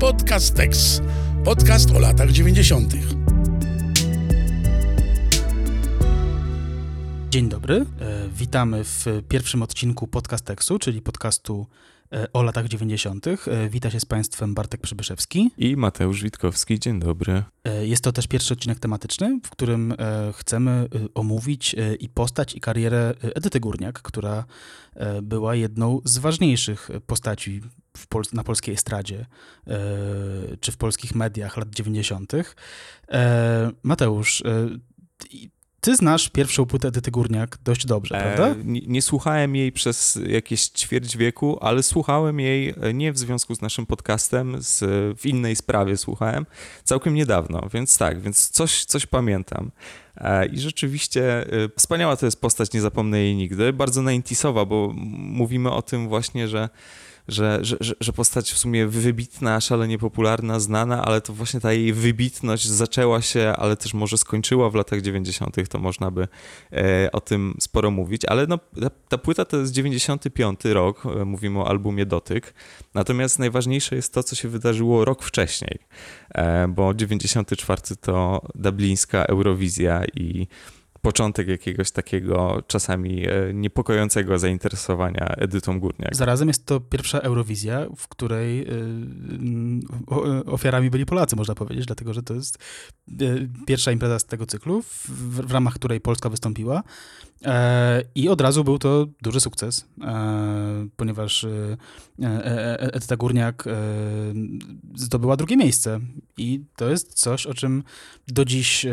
Podcastex. Podcast o latach 90. Dzień dobry, e, witamy w pierwszym odcinku Podcasteksu, czyli podcastu o latach 90. E, Wita się z Państwem Bartek Przybyszewski. I Mateusz Witkowski, dzień dobry. E, Jest to też pierwszy odcinek tematyczny, w którym e, chcemy e, omówić e, i postać, i karierę e, Edyty Górniak, która e, była jedną z ważniejszych postaci Pol na polskiej estradzie, e, czy w polskich mediach lat 90. E, Mateusz, e, ty znasz pierwszą płytę Edyty Górniak dość dobrze, prawda? E, nie, nie słuchałem jej przez jakieś ćwierć wieku, ale słuchałem jej e, nie w związku z naszym podcastem, z, w innej sprawie słuchałem, całkiem niedawno, więc tak, więc coś, coś pamiętam. E, I rzeczywiście e, wspaniała to jest postać, nie zapomnę jej nigdy. Bardzo 90sowa, bo mówimy o tym właśnie, że że, że, że- postać w sumie wybitna, szalenie popularna, znana, ale to właśnie ta jej wybitność zaczęła się, ale też może skończyła w latach 90., to można by e, o tym sporo mówić, ale no, ta, ta płyta to jest 95 rok, e, mówimy o albumie Dotyk, natomiast najważniejsze jest to, co się wydarzyło rok wcześniej, e, bo 94 to dublińska Eurowizja i początek jakiegoś takiego czasami e, niepokojącego zainteresowania Edytą Górniak. Zarazem jest to pierwsza Eurowizja, w której mm, o- ofiarami byli Polacy, można powiedzieć, dlatego że to jest pierwsza impreza z tego cyklu, w ramach której Polska wystąpiła. E, I od razu był to duży sukces, e, ponieważ e, Edyta Górniak zdobyła drugie miejsce. I to jest coś, o czym do dziś,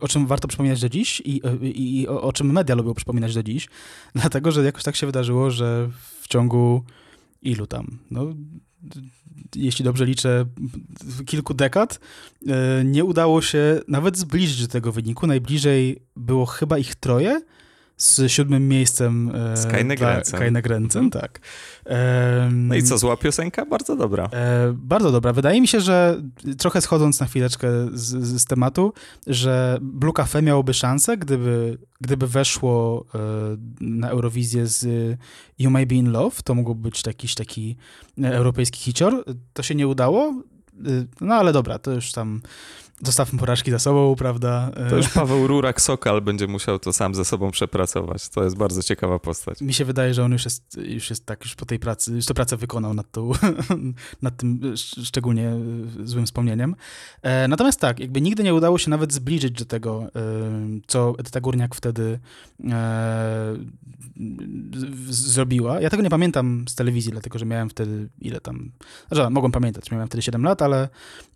o czym warto przypominać do dziś i, i, i o, czym media lubią przypominać do dziś, dlatego że jakoś tak się wydarzyło, że w ciągu ilu tam, no, jeśli dobrze liczę, kilku dekad, nie udało się nawet zbliżyć do tego wyniku. Najbliżej było chyba ich troje z siódmym miejscem e, Z Kajne Mhm. tak. No i co, zła piosenka? Bardzo dobra. E, bardzo dobra. Wydaje mi się, że trochę schodząc na chwileczkę z, z, tematu, że Blue Cafe miałoby szansę, gdyby, gdyby weszło e, na Eurowizję z You May Be In Love, to mógłby być jakiś taki europejski hicior. To się nie udało, e, no ale dobra, to już tam zostawmy porażki za sobą, prawda? E, To już Paweł Rurak-Sokal będzie musiał to sam ze sobą przepracować. To jest bardzo ciekawa postać. Mi się wydaje, że on już jest, już jest tak, już po tej pracy, już tę pracę wykonał nad, tą, nad tym sz- szczególnie y, złym wspomnieniem. E, natomiast tak, jakby nigdy nie udało się nawet zbliżyć do tego, co Edyta Górniak wtedy e, zrobiła. Ja tego nie pamiętam z telewizji, dlatego że miałem wtedy ile tam, znaczy mogłem pamiętać, miałem wtedy 7 lat, ale,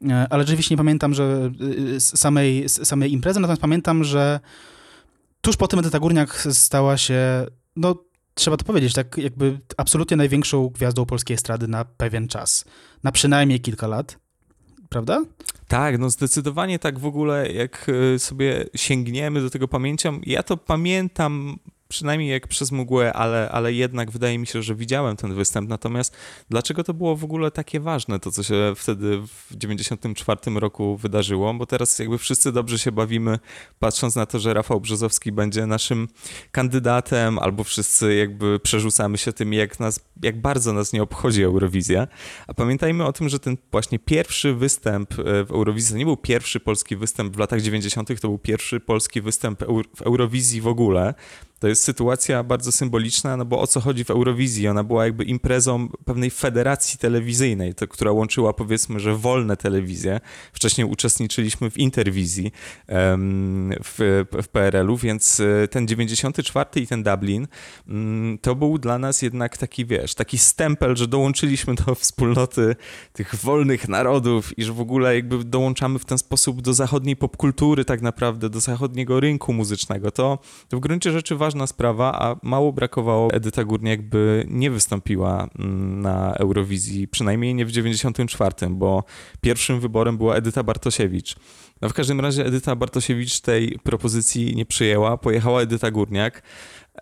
e, ale rzeczywiście nie pamiętam, że samej, z samej imprezy, natomiast pamiętam, że tuż po tym Edyta Górniak stała się, no trzeba to powiedzieć, tak jakby absolutnie największą gwiazdą polskiej estrady na pewien czas. Na przynajmniej kilka lat, prawda? Tak, no zdecydowanie tak w ogóle, jak y, sobie sięgniemy do tego pamięcią, ja to pamiętam przynajmniej jak przez mgłę, ale, ale jednak wydaje mi się, że widziałem ten występ. Natomiast dlaczego to było w ogóle takie ważne, to co się wtedy w 94 roku wydarzyło? Bo teraz jakby wszyscy dobrze się bawimy, patrząc na to, że Rafał Brzozowski będzie naszym kandydatem, albo wszyscy jakby przerzucamy się tym, jak, nas, jak bardzo nas nie obchodzi Eurowizja. A pamiętajmy o tym, że ten właśnie pierwszy występ e, w Eurowizji, to nie był pierwszy polski występ w latach 90., to był pierwszy polski występ w Eurowizji w ogóle. To jest sytuacja bardzo symboliczna, no bo o co chodzi w Eurowizji? Ona była jakby imprezą pewnej federacji telewizyjnej, to, która łączyła powiedzmy, że wolne telewizje. Wcześniej uczestniczyliśmy w Interwizji w, w PRL-u, więc e, ten 94 i ten Dublin mm, to był dla nas jednak taki, wiesz, taki stempel, że dołączyliśmy do wspólnoty tych wolnych narodów i że w ogóle jakby dołączamy w ten sposób do zachodniej popkultury tak naprawdę, do zachodniego rynku muzycznego. To, to w gruncie rzeczy ważna sprawa, a mało brakowało Edyta Górniak by nie wystąpiła mm, na Eurowizji, przynajmniej nie w 94, bo pierwszym wyborem była Edyta Bartosiewicz. No w każdym razie Edyta Bartosiewicz tej propozycji nie przyjęła, pojechała Edyta Górniak.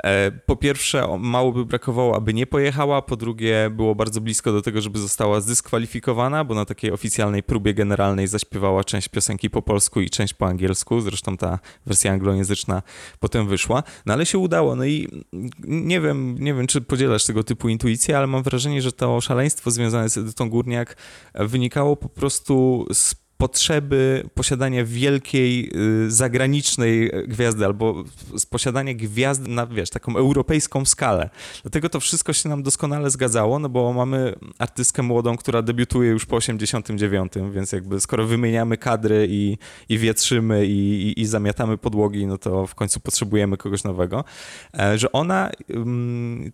E, po pierwsze, mało by brakowało, aby nie pojechała, po drugie, było bardzo blisko do tego, żeby została zdyskwalifikowana, bo na takiej oficjalnej próbie generalnej zaśpiewała część piosenki po polsku i część po angielsku, zresztą ta wersja anglojęzyczna potem wyszła, no ale się udało, no i nie wiem, nie wiem, czy podzielasz tego typu intuicje, ale mam wrażenie, że to szaleństwo związane z Edytą Górniak wynikało po prostu z potrzeby posiadania wielkiej y, zagranicznej gwiazdy albo posiadania gwiazdy na, wiesz, taką europejską skalę. Dlatego to wszystko się nam doskonale zgadzało, no bo mamy artystkę młodą, która debiutuje już po 89, więc jakby skoro wymieniamy kadry i, i wietrzymy i, i, i zamiatamy podłogi, no to w końcu potrzebujemy kogoś nowego. E, że ona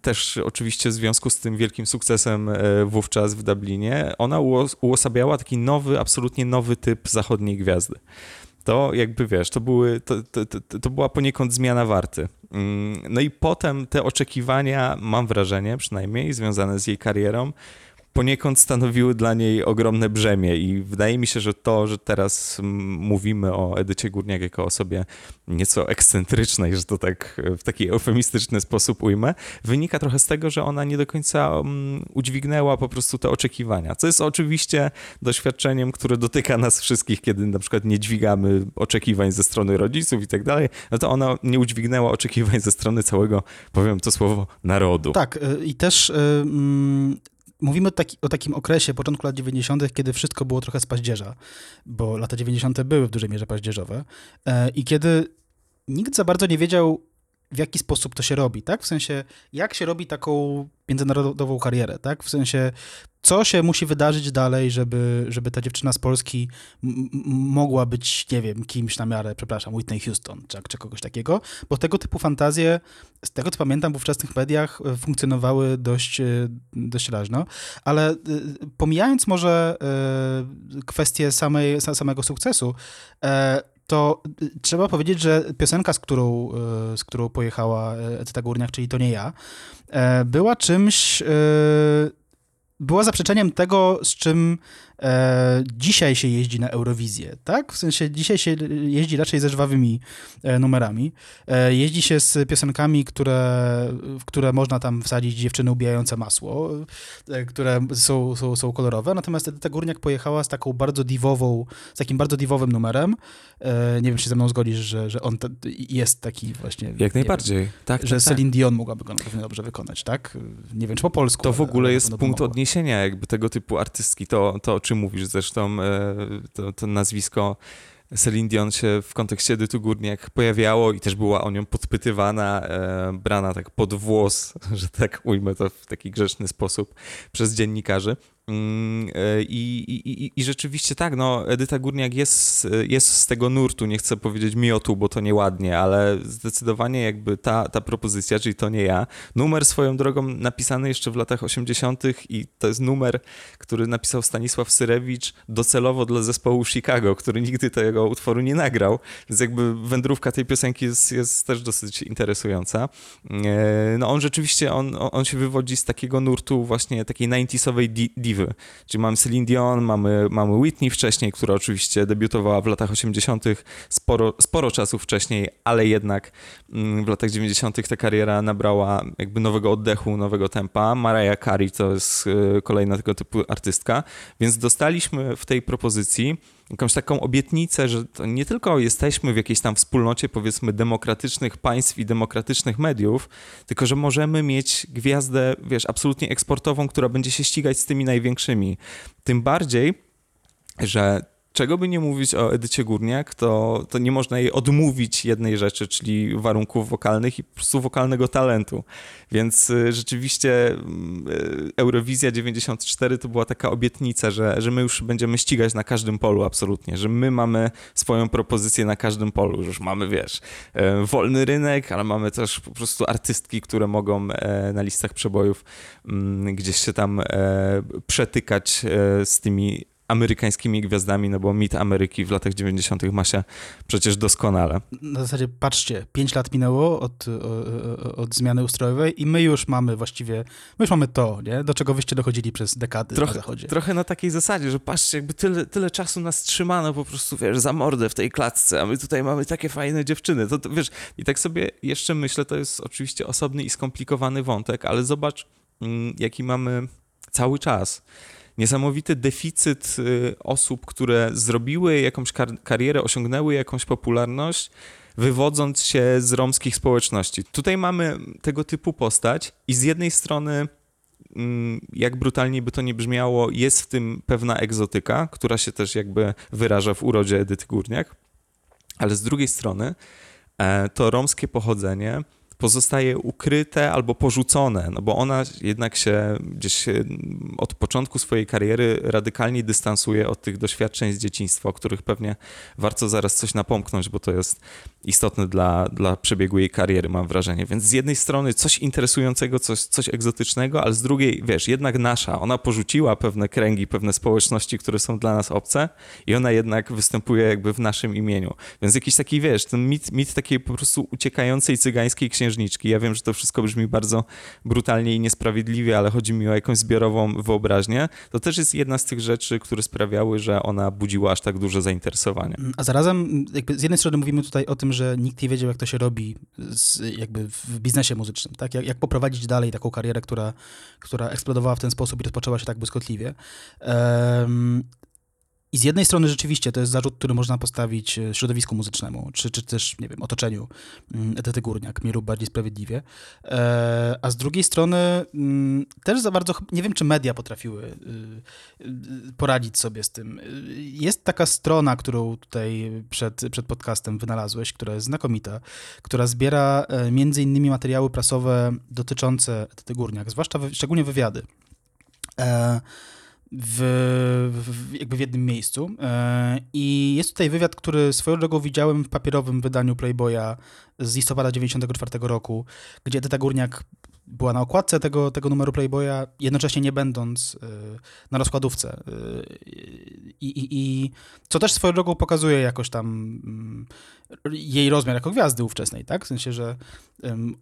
też oczywiście w związku z tym wielkim sukcesem e, wówczas w Dublinie, ona uosabiała taki nowy, absolutnie nowy nowy typ zachodniej gwiazdy. To jakby wiesz, to, były, to, to, to, to była poniekąd zmiana warty. Mm, no i potem te oczekiwania, mam wrażenie przynajmniej, związane z jej karierą, poniekąd stanowiły dla niej ogromne brzemię i wydaje mi się, że to, że teraz mówimy o Edycie Górniak jako osobie nieco ekscentrycznej, że to tak w taki eufemistyczny sposób ujmę, wynika trochę z tego, że ona nie do końca udźwignęła po prostu te oczekiwania, co jest oczywiście doświadczeniem, które dotyka nas wszystkich, kiedy na przykład nie dźwigamy oczekiwań ze strony rodziców i tak dalej, no to ona nie udźwignęła oczekiwań ze strony całego, powiem to słowo, narodu. Tak y, i też mm, Mówimy o, taki, o, takim okresie, początku lat 90., kiedy wszystko było trochę z paździerza, bo lata 90. były w dużej mierze paździerzowe e, i kiedy nikt za bardzo nie wiedział, w jaki sposób to się robi, tak? W sensie, jak się robi taką międzynarodową karierę, tak? W sensie, co się musi wydarzyć dalej, żeby, żeby ta dziewczyna z Polski mogła być, nie wiem, kimś na miarę, przepraszam, Whitney Houston, czy, czy kogoś takiego, bo tego typu fantazje, z tego co pamiętam, w ówczesnych mediach e, funkcjonowały dość, e, dość raźno, ale e, pomijając może kwestię samej, samego sukcesu, to trzeba powiedzieć, że piosenka, z którą, z którą pojechała Edyta Górniak, czyli To nie ja, była czymś była zaprzeczeniem tego, z czym e, dzisiaj się jeździ na Eurowizję, tak? W sensie dzisiaj się jeździ raczej ze żwawymi e, numerami. E, jeździ się z piosenkami, które, w które można tam wsadzić dziewczyny ubijające masło, e, które są, są, są kolorowe. Natomiast Edyta Górniak pojechała z taką bardzo diwową, z takim bardzo diwowym numerem. E, nie wiem, czy ze mną zgodzisz, że, że on jest taki właśnie... Jak najbardziej, wiem, tak. Że tak, Celine tak. Dion mogłaby go na dobrze wykonać, tak? Nie wiem, czy po polsku. To w ogóle jest punkt odniesienia jakby tego typu artystki, to, to o czym mówisz zresztą, e, to, to nazwisko Celine Dion się w kontekście Edytu Górniak pojawiało i też była o nią podpytywana, e, brana tak pod włos, że tak ujmę to w taki grzeczny sposób przez dziennikarzy. Mm, e, I, i, I, rzeczywiście tak, no, Edyta Górniak jest, jest z tego nurtu, nie chcę powiedzieć miotu, bo to nieładnie, ale zdecydowanie jakby ta, ta propozycja, czyli to nie ja, numer swoją drogą napisany jeszcze w latach 80. i to jest numer, który napisał Stanisław Syrewicz docelowo dla zespołu Chicago, który nigdy tego utworu nie nagrał, więc jakby wędrówka tej piosenki jest, jest też dosyć interesująca. E, no on rzeczywiście, on, on się wywodzi z takiego nurtu właśnie takiej 90sowej Czyli mamy Celine Dion, mamy, mamy Whitney wcześniej, która oczywiście debiutowała w latach 80. sporo, sporo czasu wcześniej, ale jednak mm, w latach 90. ta kariera nabrała jakby nowego oddechu, nowego tempa. Mariah Carey to jest y, kolejna tego typu artystka, więc dostaliśmy w tej propozycji jakąś taką obietnicę, że nie tylko jesteśmy w jakiejś tam wspólnocie, powiedzmy, demokratycznych państw i demokratycznych mediów, tylko że możemy mieć gwiazdę, wiesz, absolutnie eksportową, która będzie się ścigać z tymi największymi. Tym bardziej, że czego by nie mówić o Edycie Górniak, to, to nie można jej odmówić jednej rzeczy, czyli warunków wokalnych i po prostu wokalnego talentu. Więc y, rzeczywiście y, Eurowizja 94 to była taka obietnica, że, że my już będziemy ścigać na każdym polu absolutnie, że my mamy swoją propozycję na każdym polu, że już mamy, wiesz, e, wolny rynek, ale mamy też po prostu artystki, które mogą e, na listach przebojów mm, gdzieś się tam e, przetykać z tymi amerykańskimi gwiazdami, no bo mit Ameryki w latach 90. ma się przecież doskonale. Na zasadzie, patrzcie, 5 lat minęło od, od, od zmiany ustrojowej i my już mamy właściwie, my już mamy to, nie? do czego wyście dochodzili przez dekady trochę, na zachodzie. Trochę na takiej zasadzie, że patrzcie, jakby tyle, tyle czasu nas trzymano po prostu, wiesz, za mordę w tej klatce, a my tutaj mamy takie fajne dziewczyny. To, to wiesz, i tak sobie jeszcze myślę, to jest oczywiście osobny i skomplikowany wątek, ale zobacz, mm, jaki mamy cały czas niesamowity deficyt y, osób, które zrobiły jakąś kar karierę, osiągnęły jakąś popularność, wywodząc się z romskich społeczności. Tutaj mamy tego typu postać i z jednej strony mm, jak brutalnie by to nie brzmiało, jest w tym pewna egzotyka, która się też jakby wyraża w urodzie Edyty Górniak, ale z drugiej strony e, to romskie pochodzenie pozostaje ukryte albo porzucone, no bo ona jednak się gdzieś od początku swojej kariery radykalnie dystansuje od tych doświadczeń z dzieciństwa, o których pewnie warto zaraz coś napomknąć, bo to jest istotne dla, dla przebiegu jej kariery, mam wrażenie. Więc z jednej strony coś interesującego, coś, coś egzotycznego, ale z drugiej, wiesz, jednak nasza. Ona porzuciła pewne kręgi, pewne społeczności, które są dla nas obce i ona jednak występuje jakby w naszym imieniu. Więc jakiś taki, wiesz, ten mit, mit takiej po prostu uciekającej cygańskiej księżniczki. Ja wiem, że to wszystko brzmi bardzo brutalnie i niesprawiedliwie, ale chodzi mi o jakąś zbiorową wyobraźnię. To też jest jedna z tych rzeczy, które sprawiały, że ona budziła aż tak duże zainteresowanie. A zarazem, jakby z jednej strony mówimy tutaj o tym, że nikt nie wiedział, jak to się robi z, jakby w biznesie muzycznym, tak? Jak, jak, poprowadzić dalej taką karierę, która, która eksplodowała w ten sposób i rozpoczęła się tak błyskotliwie. Um, i z jednej strony rzeczywiście to jest zarzut, który można postawić e, środowisku muzycznemu, czy, czy też, nie wiem, otoczeniu mm, Edyty Górniak, mi lub bardziej sprawiedliwie. E, a z drugiej strony mm, też za bardzo, nie wiem, czy media potrafiły y, y, poradzić sobie z tym. Jest taka strona, którą tutaj przed, przed podcastem wynalazłeś, która jest znakomita, która zbiera e, między innymi materiały prasowe dotyczące Edyty Górniak, zwłaszcza szczególnie wywiady w, w, jakby w jednym miejscu. E, I jest tutaj wywiad, który swoją drogą widziałem w papierowym wydaniu Playboya z listopada 94 roku, gdzie Edyta Górniak była na okładce tego, tego numeru Playboya, jednocześnie nie będąc y, na rozkładówce. Y, I, i, I, co też swoją drogą pokazuje jakoś tam y, jej rozmiar jako gwiazdy ówczesnej, tak? W sensie, że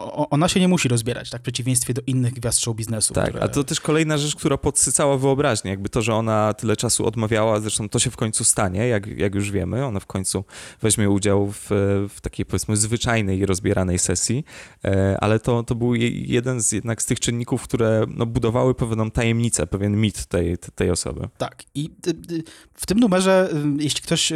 ona się nie musi rozbierać, tak? W przeciwieństwie do innych gwiazd show biznesu. Tak, które... a to też kolejna rzecz, która podsycała wyobraźnię. Jakby to, że ona tyle czasu odmawiała, zresztą to się w końcu stanie, jak, jak już wiemy. Ona w końcu weźmie udział w, w takiej, powiedzmy, zwyczajnej rozbieranej sesji, e, ale to, to był jeden z, jednak z tych czynników, które no, budowały pewną tajemnicę, pewien mit tej, tej osoby. Tak. I y, y, w tym numerze, y, jeśli ktoś,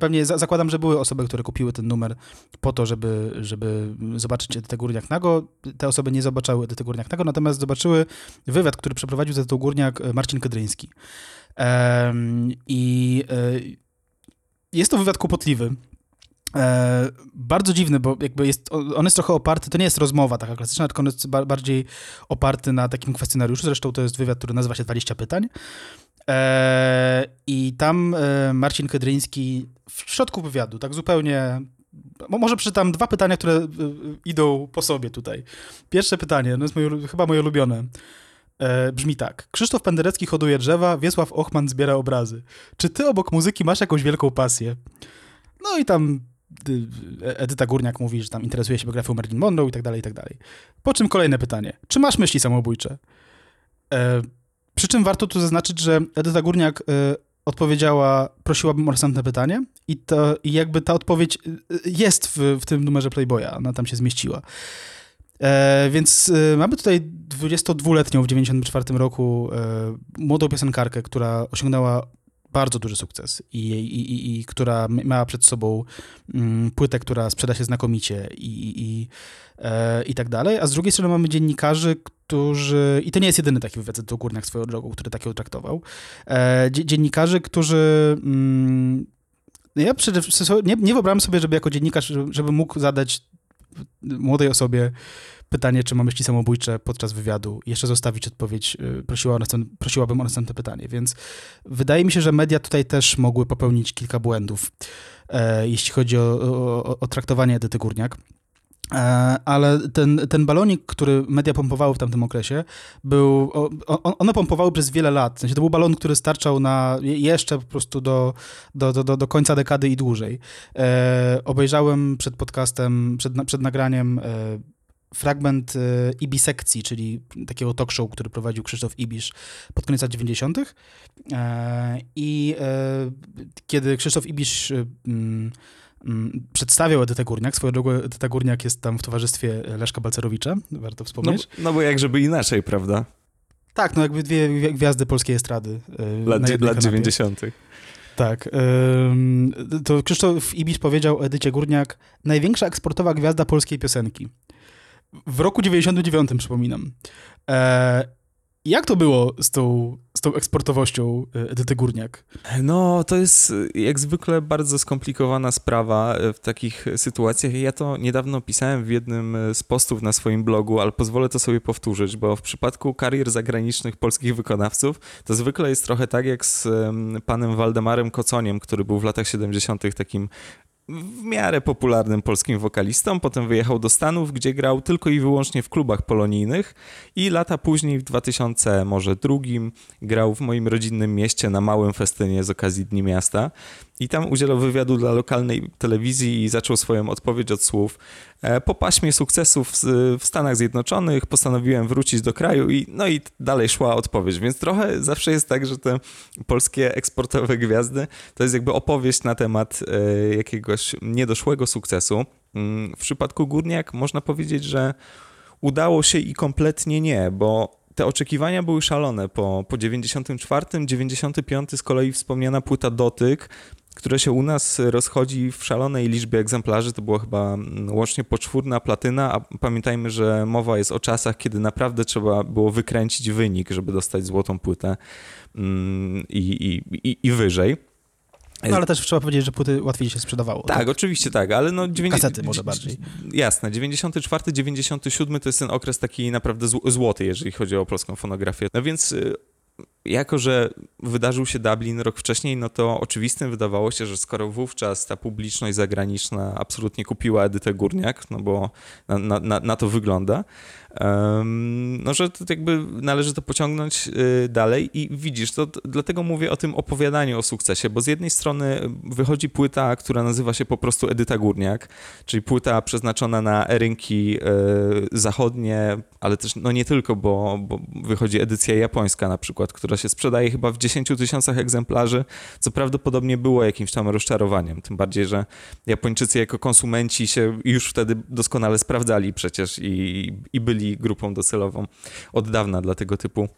pewnie zakładam, że były osoby, które kupiły ten numer po to, żeby, żeby zobaczyć Edytę Górniak nago. Te osoby nie zobaczyły Edyty Górniak nago, natomiast zobaczyły wywiad, który przeprowadził z Edytą Górniak Marcin Kedryński. I jest to wywiad kłopotliwy, E, bardzo dziwny, bo jakby jest, on jest trochę oparty, to nie jest rozmowa taka klasyczna, tylko on jest ba bardziej oparty na takim kwestionariuszu, zresztą to jest wywiad, który nazywa się 20 pytań. E, I tam e, Marcin Kedryński w środku wywiadu, tak zupełnie może przeczytam dwa pytania, które idą po sobie tutaj. Pierwsze pytanie, no jest moje, chyba moje ulubione. Brzmi tak. Krzysztof Penderecki hoduje drzewa, Wiesław Ochman zbiera obrazy. Czy ty obok muzyki masz jakąś wielką pasję? No i tam Edyta Górniak mówi, że tam interesuje się biografią Marilyn Monroe i tak dalej, i tak dalej. Po czym kolejne pytanie. Czy masz myśli samobójcze? E, przy czym warto tu zaznaczyć, że Edyta Górniak e, odpowiedziała, prosiłabym o następne pytanie i, to, i jakby ta odpowiedź e, jest w, w tym numerze Playboya, ona tam się zmieściła. E, więc e, mamy tutaj 22-letnią w 94 roku e, młodą piosenkarkę, która osiągnęła bardzo duży sukces i, i, i, i która miała przed sobą mm, płytę, która sprzeda się znakomicie i, i, e, i tak dalej, a z drugiej strony mamy dziennikarzy, którzy, i to nie jest jedyny taki wywiad do Górniak swoją drogą, który tak ją traktował, e, dziennikarzy, którzy mm, ja przede wszystkim nie, nie wyobrażam sobie, żeby jako dziennikarz, żeby mógł zadać młodej osobie pytanie, czy ma myśli samobójcze podczas wywiadu jeszcze zostawić odpowiedź, y, prosiła o następne, prosiłabym o następne pytanie. Więc wydaje mi się, że media tutaj też mogły popełnić kilka błędów, e, jeśli chodzi o, o, o traktowanie Edyty Górniak. E, ale ten, ten balonik, który media pompowały w tamtym okresie, był, o, o, one pompowały przez wiele lat. W sensie to był balon, który starczał na jeszcze po prostu do, do, do, do końca dekady i dłużej. E, obejrzałem przed podcastem, przed, przed nagraniem e, fragment e, Ibisekcji, czyli takiego talk show, który prowadził Krzysztof Ibisz pod koniec lat 90. E, I e, kiedy Krzysztof Ibisz mm, mm, przedstawiał Edytę Górniak, swoją drogą Edyta Górniak jest tam w towarzystwie Leszka Balcerowicza, warto No, wspomnieć. no bo jak żeby inaczej, prawda? Tak, no jakby dwie gwi- gwiazdy polskiej estrady. Lat, lat kanapie. 90. Tak. to Krzysztof Ibisz powiedział o Edycie Górniak, największa eksportowa gwiazda polskiej piosenki. W roku 99, przypominam. E, jak to było z tą, z tą eksportowością e, Edyty Górniak? No, to jest y, jak zwykle bardzo skomplikowana sprawa y, w takich sytuacjach. Ja to niedawno pisałem w jednym z postów na swoim blogu, ale pozwolę to sobie powtórzyć, bo w przypadku karier zagranicznych polskich wykonawców to zwykle jest trochę tak jak z em, panem Waldemarem Koconiem, który był w latach 70. takim w miarę popularnym polskim wokalistą, potem wyjechał do Stanów, gdzie grał tylko i wyłącznie w klubach polonijnych i lata później w 2000 może drugim grał w moim rodzinnym mieście na małym festynie z okazji Dni Miasta i tam udzielał wywiadu dla lokalnej telewizji i zaczął swoją odpowiedź od słów. E, po paśmie sukcesów w Stanach Zjednoczonych postanowiłem wrócić do kraju i no i dalej szła odpowiedź, więc trochę zawsze jest tak, że te polskie eksportowe gwiazdy to jest jakby opowieść na temat e, jakiegoś niedoszłego sukcesu. Mm, W przypadku Górniak można powiedzieć, że udało się i kompletnie nie, bo te oczekiwania były szalone. Po, po 94, 95 z kolei wspomniana płyta Dotyk, która się u nas rozchodzi w szalonej liczbie egzemplarzy, to była chyba mm, łącznie poczwórna platyna, a pamiętajmy, że mowa jest o czasach, kiedy naprawdę trzeba było wykręcić wynik, żeby dostać złotą płytę mm, i, i, i, wyżej. No ale też trzeba powiedzieć, że płyty łatwiej się sprzedawało. Tak, oczywiście tak, ale no... dziewięć- Kasety może bardziej. Jasne, 94, 97 to jest ten okres taki naprawdę zł- złoty, jeżeli chodzi o polską fonografię. No więc y, jako, że wydarzył się Dublin rok wcześniej, no to oczywistym wydawało się, że skoro wówczas ta publiczność zagraniczna absolutnie kupiła Edytę Górniak, no bo na, na, na, to wygląda, no że to jakby należy to pociągnąć y, dalej i widzisz, to dlatego mówię o tym opowiadaniu o sukcesie, bo z jednej strony wychodzi płyta, która nazywa się po prostu Edyta Górniak, czyli płyta przeznaczona na rynki y, zachodnie, ale też no nie tylko, bo, bo wychodzi edycja japońska na przykład, która się sprzedaje chyba w 10 tysiącach egzemplarzy, co prawdopodobnie było jakimś tam rozczarowaniem, tym bardziej, że Japończycy jako konsumenci się już wtedy doskonale sprawdzali przecież i, i byli grupą docelową od dawna dla tego typu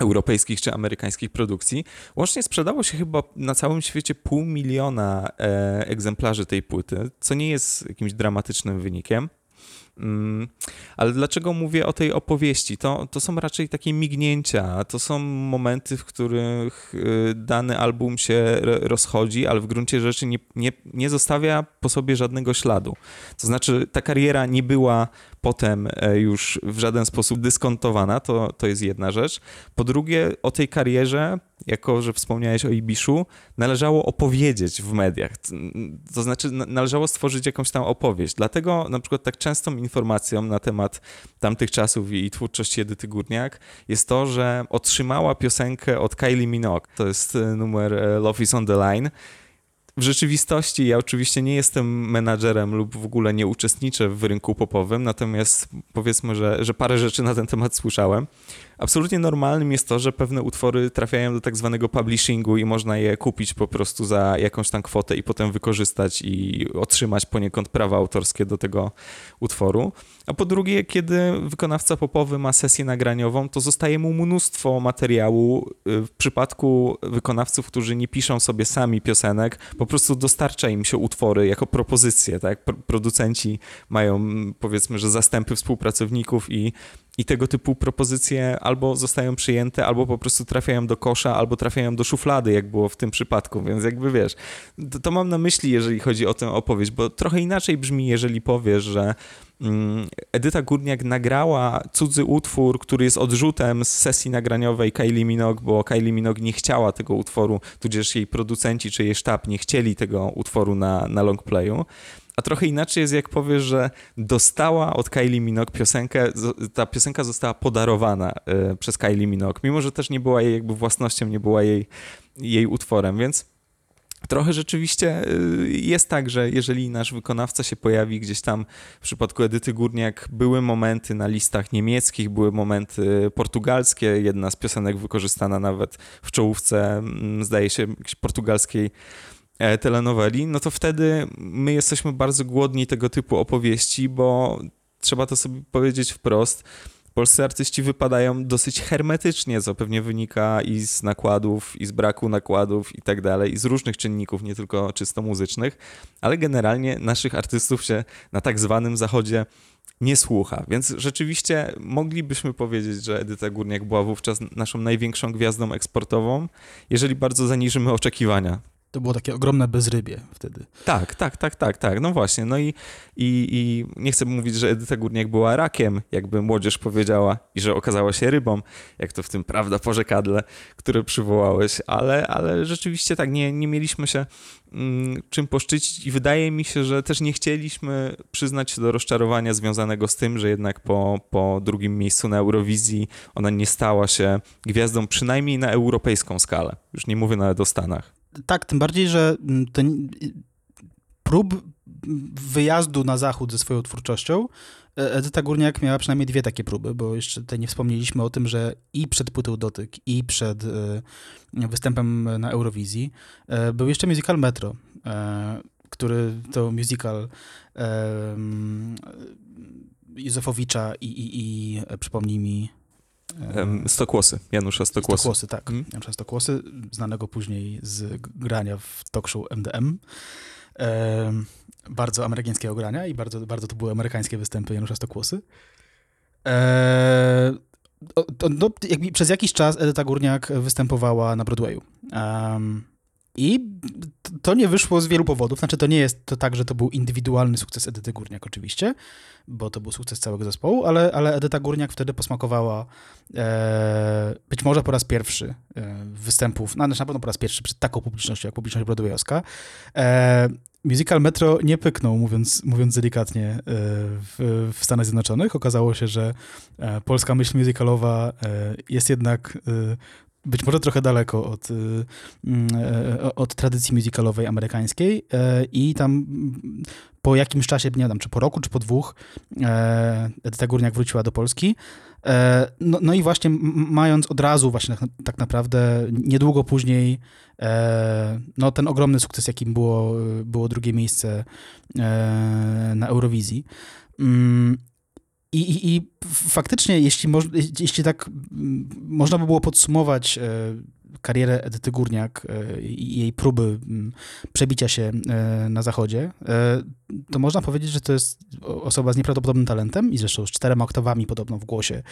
europejskich czy amerykańskich produkcji. Łącznie sprzedało się chyba na całym świecie pół miliona e, egzemplarzy tej płyty, co nie jest jakimś dramatycznym wynikiem. Mm, Ale dlaczego mówię o tej opowieści? To, to są raczej takie mignięcia, to są momenty, w których y, dany album się rozchodzi, ale w gruncie rzeczy nie, nie, nie zostawia po sobie żadnego śladu. To znaczy, ta kariera nie była potem e, już w żaden sposób dyskontowana, to, to jest jedna rzecz. Po drugie, o tej karierze, jako że wspomniałeś o Ibiszu, należało opowiedzieć w mediach. To znaczy, należało stworzyć jakąś tam opowieść. Dlatego na przykład tak częstą informacją na temat tamtych czasów i twórczości Edyty Górniak jest to, że otrzymała piosenkę od Kylie Minogue. To jest e, numer e, Love is on the Line. W rzeczywistości ja oczywiście nie jestem menadżerem lub w ogóle nie uczestniczę w rynku popowym, natomiast powiedzmy, że, że parę rzeczy na ten temat słyszałem. Absolutnie normalnym jest to, że pewne utwory trafiają do tak zwanego publishingu i można je kupić po prostu za jakąś tam kwotę i potem wykorzystać i otrzymać poniekąd prawa autorskie do tego utworu. A po drugie, kiedy wykonawca popowy ma sesję nagraniową, to zostaje mu mnóstwo materiału. Y, W przypadku wykonawców, którzy nie piszą sobie sami piosenek, po prostu dostarcza im się utwory jako propozycje, tak? Pro- Producenci mają powiedzmy, że zastępy współpracowników i i tego typu propozycje albo zostają przyjęte, albo po prostu trafiają do kosza, albo trafiają do szuflady, jak było w tym przypadku. Więc jakby wiesz, to, to mam na myśli, jeżeli chodzi o tę opowieść, bo trochę inaczej brzmi, jeżeli powiesz, że mm, Edyta Górniak nagrała cudzy utwór, który jest odrzutem z sesji nagraniowej Kylie Minogue, bo Kylie Minogue nie chciała tego utworu, tudzież jej producenci czy jej sztab nie chcieli tego utworu na, na long playu. A trochę inaczej jest, jak powiesz, że dostała od Kylie Minogue piosenkę, ta piosenka została podarowana y, przez Kylie Minogue, mimo że też nie była jej jakby własnością, nie była jej, jej utworem, więc Trochę rzeczywiście y, jest tak, że jeżeli nasz wykonawca się pojawi gdzieś tam, w przypadku Edyty Górniak, były momenty na listach niemieckich, były momenty portugalskie, jedna z piosenek wykorzystana nawet w czołówce, mm, zdaje się, jakiejś portugalskiej e, telenoweli, no to wtedy my jesteśmy bardzo głodni tego typu opowieści, bo trzeba to sobie powiedzieć wprost polscy artyści wypadają dosyć hermetycznie, co pewnie wynika i z nakładów, i z braku nakładów i tak dalej, i z różnych czynników, nie tylko czysto muzycznych, ale generalnie naszych artystów się na tak zwanym zachodzie nie słucha. Więc rzeczywiście moglibyśmy powiedzieć, że Edyta Górniak była wówczas naszą największą gwiazdą eksportową, jeżeli bardzo zaniżymy oczekiwania to było takie ogromne bezrybie wtedy. Tak, tak, tak, tak, tak. No właśnie. No i, i, i nie chcę mówić, że Edyta Górniak była rakiem, jakby młodzież powiedziała, i że okazała się rybą, jak to w tym prawda porzekadle, które przywołałeś, ale, ale rzeczywiście tak, nie, nie mieliśmy się mm, czym poszczycić i wydaje mi się, że też nie chcieliśmy przyznać się do rozczarowania związanego z tym, że jednak po, po drugim miejscu na Eurowizji ona nie stała się gwiazdą przynajmniej na europejską skalę. Już nie mówię nawet o Stanach. Tak, tym bardziej, że mm, ten prób wyjazdu na zachód ze swoją twórczością e, Edyta Górniak miała przynajmniej dwie takie próby, bo jeszcze tutaj nie wspomnieliśmy o tym, że i przed płytą Dotyk, i przed e, występem na Eurowizji e, był jeszcze musical Metro, który to musical Józefowicza i, i, i przypomnij mi Stokłosy, Janusza Stokłosy. Stokłosy, tak. Hmm? Janusza Stokłosy, znanego później z grania w talk show MDM. E, bardzo amerykańskiego grania i bardzo, bardzo to były amerykańskie występy Janusza Stokłosy. E, to, no, przez jakiś czas Edyta Górniak występowała na Broadwayu. Um, i to nie wyszło z wielu powodów. Znaczy, to nie jest to tak, że to był indywidualny sukces Edyty Górniak, oczywiście, bo to był sukces całego zespołu, ale, ale Edyta Górniak wtedy posmakowała e, być może po raz pierwszy e, występów, no, znaczy na pewno po raz pierwszy przed taką publicznością, jak publiczność broadwayowska. E, musical Metro nie pyknął, mówiąc, mówiąc delikatnie, e, w, w Stanach Zjednoczonych. Okazało się, że e, polska myśl musicalowa e, jest jednak być może trochę daleko od, y, mm, e, od tradycji musicalowej amerykańskiej e, i tam mm, po jakimś czasie, nie wiem, czy po roku, czy po dwóch, e, Edyta Górniak wróciła do Polski. No, no i właśnie mając od razu właśnie tak, tak naprawdę niedługo później no ten ogromny sukces, jakim było, było drugie miejsce na Eurowizji. Mm, i, i, I, faktycznie, jeśli, moż, jeśli tak można by było podsumować e, karierę Edyty Górniak e, i jej próby przebicia się e, na zachodzie, to można powiedzieć, że to jest osoba z nieprawdopodobnym talentem i zresztą z czterema oktawami podobno w głosie.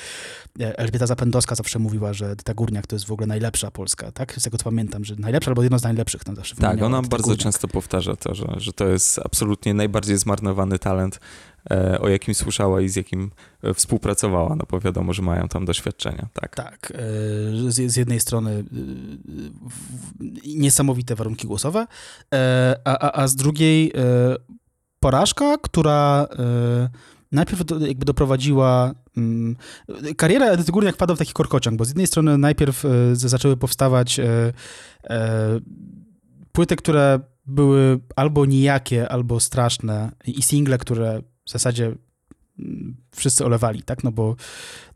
Elżbieta Zapędowska zawsze mówiła, że Edyta Górniak to jest w ogóle najlepsza Polska, tak? Z tego co pamiętam, że najlepsza albo jedno z najlepszych tam zawsze Tak, ona bardzo Górniak. często powtarza to, że, że to jest absolutnie najbardziej zmarnowany talent o jakim słyszała i z jakim e, współpracowała, no bo wiadomo, że mają tam doświadczenia, tak. Tak, e, z, jednej strony niesamowite warunki głosowe, a, a, a z drugiej porażka, która najpierw jakby doprowadziła. Um, kariera Edyty Górniak wpadła w taki korkociąg, bo z jednej strony najpierw e, zaczęły powstawać e, e, płyty, które były albo nijakie, albo straszne i single, które w zasadzie mm, wszyscy olewali, tak? No bo,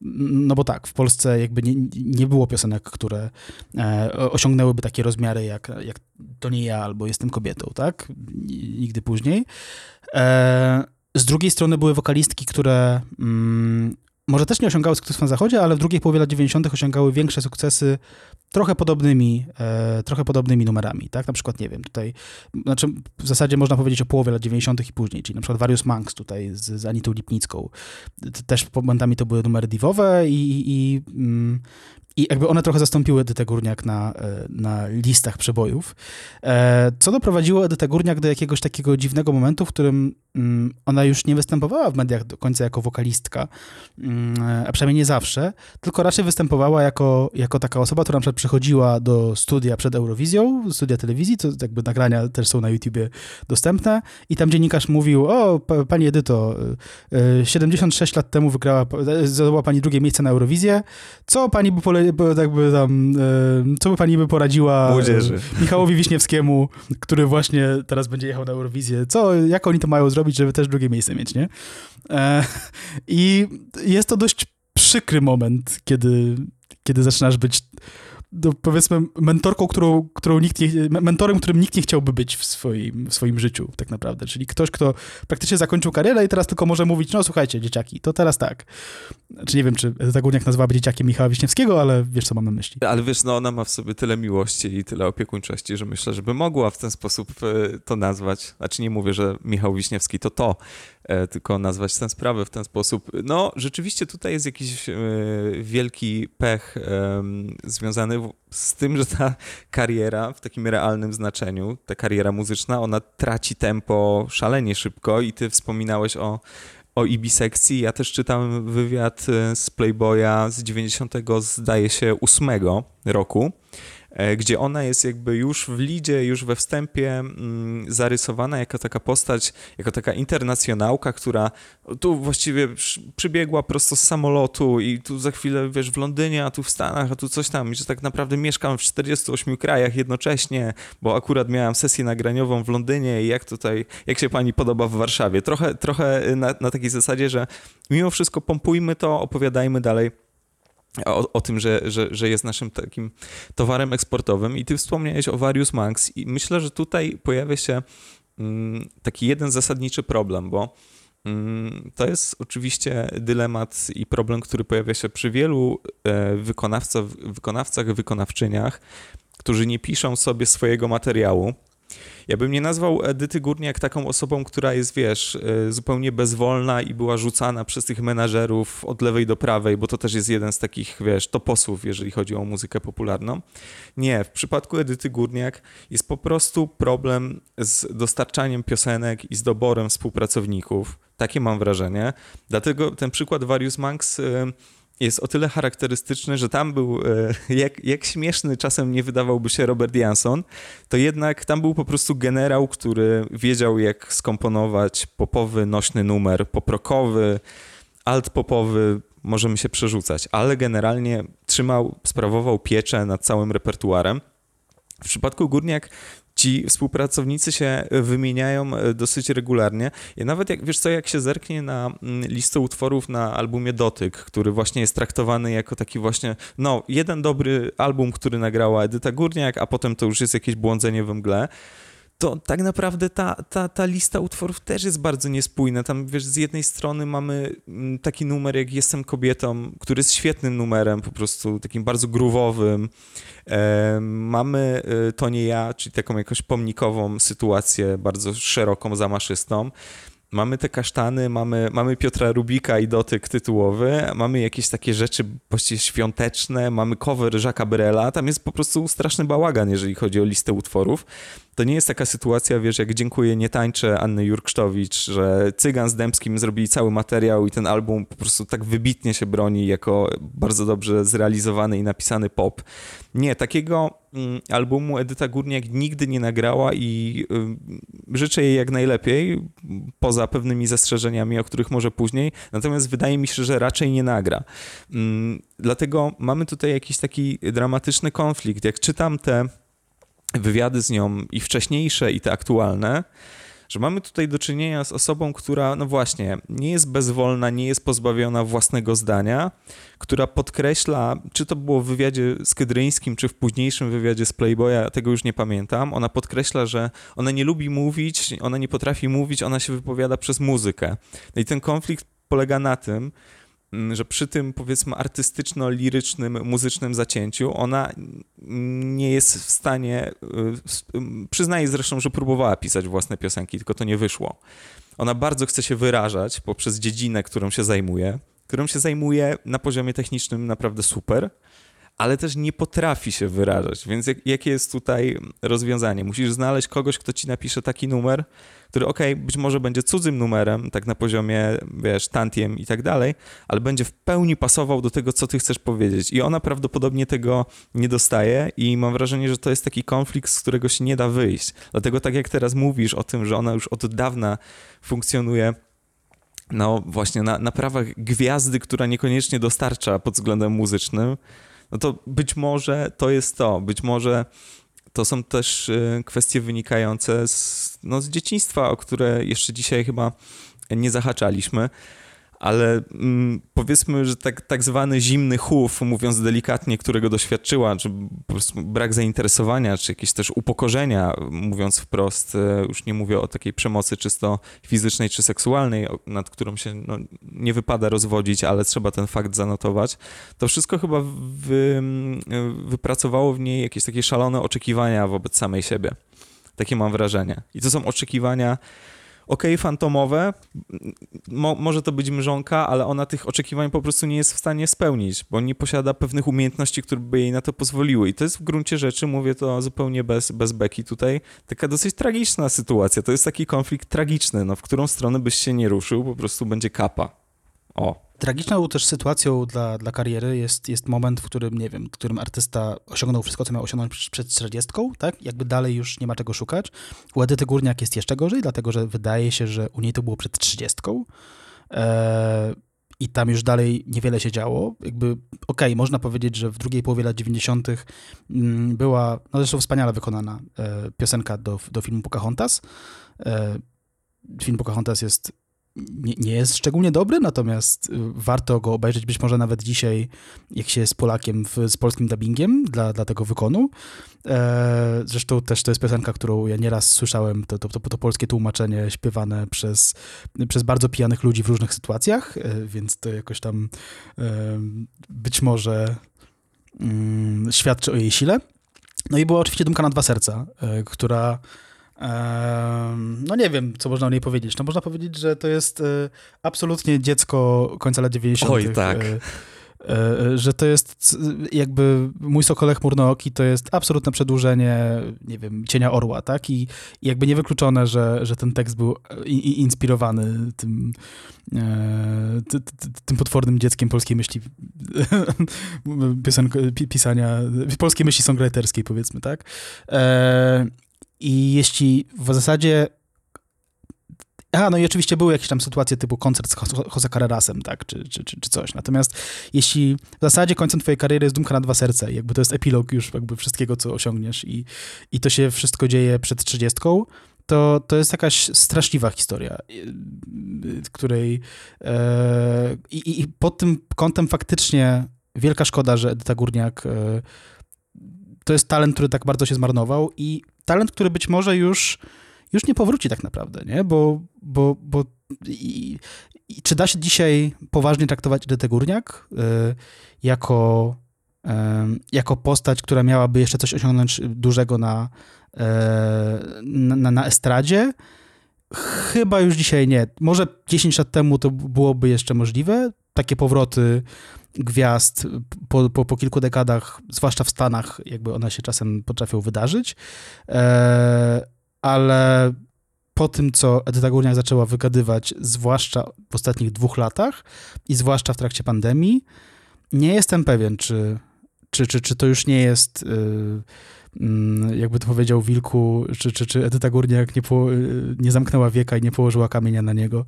no bo tak, w Polsce jakby nie, nie było piosenek, które e, osiągnęłyby takie rozmiary jak, jak To nie ja albo Jestem kobietą, tak? Nigdy później. E, z drugiej strony były wokalistki, które mm, może też nie osiągały sukcesu na zachodzie, ale w drugiej połowie lat 90. osiągały większe sukcesy trochę podobnymi, e, trochę podobnymi numerami, tak? Na przykład, nie wiem, tutaj, znaczy w zasadzie można powiedzieć o połowie lat 90. i później, czyli na przykład Various Monks tutaj z, z Anitą Lipnicką. Też momentami to były numery divowe i, i, mm, I jakby one trochę zastąpiły Edytę Górniak na, e, na listach przebojów, e, co doprowadziło Edytę Górniak do jakiegoś takiego dziwnego momentu, w którym mm, ona już nie występowała w mediach do końca jako wokalistka, mm, a przynajmniej nie zawsze, tylko raczej występowała jako, jako taka osoba, która na przykład przychodziła do studia przed Eurowizją, studia telewizji, co jakby nagrania też są na YouTubie dostępne i tam dziennikarz mówił, o pa, pani Edyto, e, 76 lat temu wygrała, e, zdobyła pani drugie miejsce na Eurowizję, co pani by, pole, by jakby tam, e, co by pani by poradziła Młodzieży. e, Michałowi Wiśniewskiemu, który właśnie teraz będzie jechał na Eurowizję, co, jak oni to mają zrobić, żeby też drugie miejsce mieć, nie? E, I jest to dość przykry moment, kiedy, kiedy zaczynasz być no, powiedzmy mentorką, którą, którą nikt nie, mentorem, którym nikt nie chciałby być w swoim, w swoim życiu tak naprawdę, czyli ktoś, kto praktycznie zakończył karierę i teraz tylko może mówić, no słuchajcie dzieciaki, to teraz tak. Czy nie wiem, czy Edyta Górniak nazywałaby dzieciakiem Michała Wiśniewskiego, ale wiesz, co mam na myśli. Ale wiesz, no ona ma w sobie tyle miłości i tyle opiekuńczości, że myślę, żeby mogła w ten sposób e, to nazwać. Znaczy nie mówię, że Michał Wiśniewski to to, tylko nazwać tę sprawę w ten sposób. No, rzeczywiście tutaj jest jakiś e, wielki pech związany z tym, że ta kariera w takim realnym znaczeniu, ta kariera muzyczna, ona traci tempo szalenie szybko i ty wspominałeś o o ibisekcji. Ja też czytałem wywiad e, z Playboya z 90, zdaje się, 8 roku, e, gdzie ona jest jakby już w lidzie, już we wstępie mm, zarysowana jako taka postać, jako taka internacjonałka, która tu właściwie przy- przybiegła prosto z samolotu i tu za chwilę, wiesz, w Londynie, a tu w Stanach, a tu coś tam, i że tak naprawdę mieszkam w 48 krajach jednocześnie, bo akurat miałam sesję nagraniową w Londynie i jak tutaj, jak się pani podoba w Warszawie. Trochę, trochę na, na takiej zasadzie, że mimo wszystko pompujmy to, opowiadajmy dalej o, o tym, że, że, że jest naszym takim towarem eksportowym. I ty wspomniałeś o Various Monks i myślę, że tutaj pojawia się mm, taki jeden zasadniczy problem, bo mm, to jest oczywiście dylemat i problem, który pojawia się przy wielu e, wykonawcach, wykonawcach, wykonawczyniach, którzy nie piszą sobie swojego materiału. Ja bym nie nazwał Edyty Górniak taką osobą, która jest, wiesz, e, zupełnie bezwolna i była rzucana przez tych menażerów od lewej do prawej, bo to też jest jeden z takich, wiesz, toposów, jeżeli chodzi o muzykę popularną. Nie, w przypadku Edyty Górniak jest po prostu problem z dostarczaniem piosenek i z doborem współpracowników. Takie mam wrażenie. Dlatego ten przykład Various Monks e, jest o tyle charakterystyczny, że tam był, e, jak, jak śmieszny czasem nie wydawałby się Robert Jansson, to jednak tam był po prostu generał, który wiedział jak skomponować popowy, nośny numer, poprokowy, alt-popowy, możemy się przerzucać, ale generalnie trzymał, sprawował pieczę nad całym repertuarem. W przypadku Górniak ci współpracownicy się wymieniają e, dosyć regularnie. I nawet jak, wiesz co, jak się zerknie na mm, listę utworów na albumie Dotyk, który właśnie jest traktowany jako taki właśnie, no, jeden dobry album, który nagrała Edyta Górniak, a potem to już jest jakieś błądzenie we mgle, to tak naprawdę ta, ta, ta lista utworów też jest bardzo niespójna. Tam, wiesz, z jednej strony mamy mm, taki numer jak Jestem kobietą, który jest świetnym numerem, po prostu takim bardzo grówowym. E, mamy e, To nie ja, czyli taką jakąś pomnikową sytuację, bardzo szeroką, zamaszystą. Mamy te kasztany, mamy, mamy Piotra Rubika i dotyk tytułowy, mamy jakieś takie rzeczy właściwie świąteczne, mamy cover Jacques'a Brela, tam jest po prostu straszny bałagan, jeżeli chodzi o listę utworów. To nie jest taka sytuacja, wiesz, jak Dziękuję, nie tańczę Anny Jurksztowicz, że Cygan z Dębskim zrobili cały materiał i ten album po prostu tak wybitnie się broni jako bardzo dobrze zrealizowany i napisany pop. Nie, takiego mm, albumu Edyta Górniak nigdy nie nagrała i y, życzę jej jak najlepiej, poza pewnymi zastrzeżeniami, o których może później, natomiast wydaje mi się, że raczej nie nagra. Mm, Dlatego mamy tutaj jakiś taki dramatyczny konflikt. Jak czytam te wywiady z nią i wcześniejsze, i te aktualne, że mamy tutaj do czynienia z osobą, która, no właśnie, nie jest bezwolna, nie jest pozbawiona własnego zdania, która podkreśla, czy to było w wywiadzie z Kydryńskim, czy w późniejszym wywiadzie z Playboya, tego już nie pamiętam, ona podkreśla, że ona nie lubi mówić, ona nie potrafi mówić, ona się wypowiada przez muzykę. No i ten konflikt polega na tym, że przy tym powiedzmy artystyczno-lirycznym, muzycznym zacięciu ona nie jest w stanie, y, przyznaje zresztą, że próbowała pisać własne piosenki, tylko to nie wyszło. Ona bardzo chce się wyrażać poprzez dziedzinę, którą się zajmuje, którą się zajmuje na poziomie technicznym naprawdę super, ale też nie potrafi się wyrażać. Więc jak, jakie jest tutaj rozwiązanie? Musisz znaleźć kogoś, kto ci napisze taki numer, który ok, być może będzie cudzym numerem, tak na poziomie, wiesz, tantiem i tak dalej, ale będzie w pełni pasował do tego, co ty chcesz powiedzieć. I ona prawdopodobnie tego nie dostaje i mam wrażenie, że to jest taki konflikt, z którego się nie da wyjść. Dlatego tak jak teraz mówisz o tym, że ona już od dawna funkcjonuje no właśnie na, na prawach gwiazdy, która niekoniecznie dostarcza pod względem muzycznym, no to być może to jest to, być może to są też y, kwestie wynikające z, no, z dzieciństwa, o które jeszcze dzisiaj chyba nie zahaczaliśmy ale mm, powiedzmy, że tak, tak zwany zimny chów, mówiąc delikatnie, którego doświadczyła, czy brak zainteresowania, czy jakieś też upokorzenia, mówiąc wprost, e, już nie mówię o takiej przemocy czysto fizycznej czy seksualnej, nad którą się no, nie wypada rozwodzić, ale trzeba ten fakt zanotować, to wszystko chyba wy, mm, wypracowało w niej jakieś takie szalone oczekiwania wobec samej siebie. Takie mam wrażenie. I to są oczekiwania ok, fantomowe, mo, może to być mrzonka, ale ona tych oczekiwań po prostu nie jest w stanie spełnić, bo nie posiada pewnych umiejętności, które by jej na to pozwoliły. I to jest w gruncie rzeczy, mówię to zupełnie bez, bez beki tutaj, taka dosyć tragiczna sytuacja. To jest taki konflikt tragiczny, no, w którą stronę byś się nie ruszył, po prostu będzie kapa. O. Tragiczną też sytuacją dla, dla kariery jest, jest moment, w którym, nie wiem, w którym artysta osiągnął wszystko, co miał osiągnąć przed 40, tak? Jakby dalej już nie ma czego szukać. U Edyty Górniak jest jeszcze gorzej, dlatego że wydaje się, że u niej to było przed 30. Eee, I tam już dalej niewiele się działo. Jakby, okej, okay, można powiedzieć, że w drugiej połowie lat 90. Mm, była, no zresztą wspaniale wykonana e, piosenka do, do filmu Pocahontas. E, film Pocahontas jest nie, nie, jest szczególnie dobry, natomiast y, warto go obejrzeć być może nawet dzisiaj, jak się jest Polakiem w, z polskim dubbingiem dla, dla tego wykonu. E, zresztą też to jest piosenka, którą ja nieraz słyszałem, to, to, to, to polskie tłumaczenie śpiewane przez, przez bardzo pijanych ludzi w różnych sytuacjach, e, więc to jakoś tam e, być może mm, świadczy o jej sile. No i była oczywiście Dumka na dwa serca, e, która no nie wiem, co można o niej powiedzieć. No można powiedzieć, że to jest e, absolutnie dziecko końca lat 90. Oj, tak. E, e, że to jest jakby mój Sokolech Murnooki to jest absolutne przedłużenie, nie wiem, Cienia Orła, tak? I, i jakby niewykluczone, że, że ten tekst był inspirowany tym, tym potwornym dzieckiem polskiej myśli, piosenko, pisania, polskiej myśli songwriterskiej, powiedzmy, tak? I jeśli w zasadzie Aha, no i oczywiście były jakieś tam sytuacje typu koncert z Jose Carrerasem, tak, czy, czy, czy, coś. Natomiast jeśli w zasadzie końcem twojej kariery jest Dumka na dwa serca jakby to jest epilog już jakby wszystkiego, co osiągniesz i, i to się wszystko dzieje przed trzydziestką, to, to jest jakaś straszliwa historia, której e, i, i pod tym kątem faktycznie wielka szkoda, że Edyta Górniak e, to jest talent, który tak bardzo się zmarnował i talent, który być może już, już nie powróci tak naprawdę, nie? Bo, bo, bo i, i czy da się dzisiaj poważnie traktować Edytę Górniak y, jako, y, jako postać, która miałaby jeszcze coś osiągnąć dużego na, y, na, na estradzie? Chyba już dzisiaj nie. Może 10 lat temu to byłoby jeszcze możliwe. Takie powroty gwiazd po, po, po kilku dekadach, zwłaszcza w Stanach, jakby one się czasem potrafią wydarzyć. E, ale po tym, co Edyta Górniak zaczęła wygadywać, zwłaszcza w ostatnich dwóch latach i zwłaszcza w trakcie pandemii, nie jestem pewien, czy, czy, czy, czy to już nie jest. Mm, jakby to powiedział Wilku, czy, czy, czy Edyta Górniak nie, po, nie zamknęła wieka i nie położyła kamienia na niego.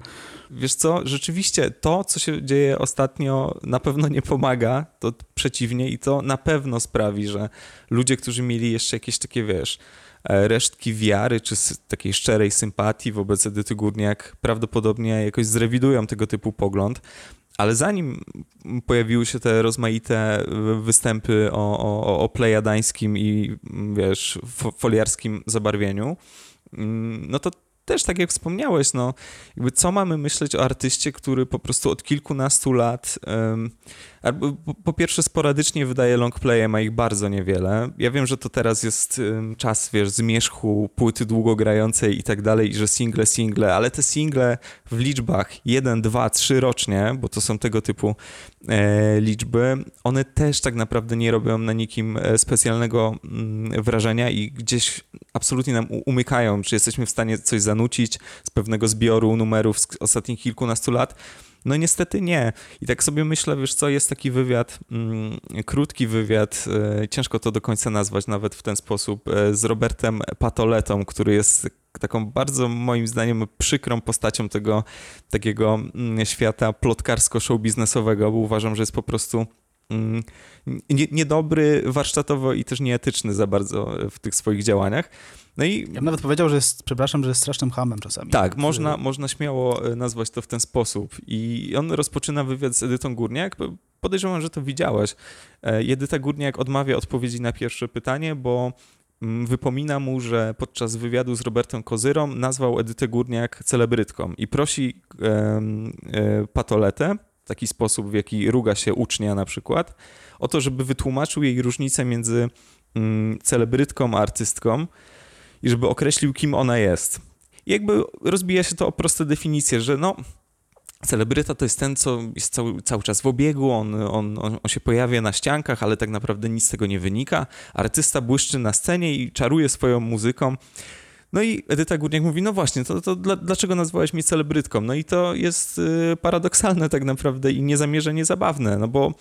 Wiesz co, rzeczywiście to, co się dzieje ostatnio na pewno nie pomaga, to przeciwnie i to na pewno sprawi, że ludzie, którzy mieli jeszcze jakieś takie, wiesz, e, resztki wiary czy takiej szczerej sympatii wobec Edyty Górniak prawdopodobnie jakoś zrewidują tego typu pogląd, ale zanim pojawiły się te rozmaite występy o, o, o plejadańskim i wiesz, foliarskim zabarwieniu, mm, no to też tak jak wspomniałeś, no jakby co mamy myśleć o artyście, który po prostu od kilkunastu lat um, po, po, pierwsze sporadycznie wydaje longplaye, ma ich bardzo niewiele. Ja wiem, że to teraz jest um, czas, wiesz, zmierzchu, płyty długogrającej i tak dalej, i że single, single, ale te single w liczbach 1, 2, 3 rocznie, bo to są tego typu e, liczby, one też tak naprawdę nie robią na nikim e, specjalnego mm, wrażenia i gdzieś absolutnie nam umykają, czy jesteśmy w stanie coś zanucić z pewnego zbioru numerów z ostatnich kilkunastu lat. No niestety nie. I tak sobie myślę, wiesz co, jest taki wywiad, mm, krótki wywiad, e, ciężko to do końca nazwać nawet w ten sposób, e, z Robertem Patoletą, który jest taką bardzo moim zdaniem przykrą postacią tego takiego mm, świata plotkarsko-show biznesowego, bo uważam, że jest po prostu mm, niedobry warsztatowo i też nieetyczny za bardzo w tych swoich działaniach. No i... Ja bym nawet powiedział, że jest, przepraszam, że jest strasznym hamem czasami. Tak, można, można śmiało e, nazwać to w ten sposób. I on rozpoczyna wywiad z Edytą Górniak. Podejrzewam, że to widziałeś. E, Edyta Górniak odmawia odpowiedzi na pierwsze pytanie, bo mm, wypomina mu, że podczas wywiadu z Robertem Kozyrą nazwał Edytę Górniak celebrytką i prosi e, e, Patoletę, taki sposób, w jaki ruga się ucznia na przykład, o to, żeby wytłumaczył jej różnicę między mm, celebrytką a artystką i żeby określił, kim ona jest. I jakby rozbija się to o proste definicje, że no, celebryta to jest ten, co jest cały, cały czas w obiegu, on, on, on, on, się pojawia na ściankach, ale tak naprawdę nic z tego nie wynika. Artysta błyszczy na scenie i czaruje swoją muzyką. No i Edyta Górniak mówi, no właśnie, to, to dla, dlaczego nazwałeś mnie celebrytką? No i to jest y, paradoksalne tak naprawdę i niezamierzenie zabawne, no bo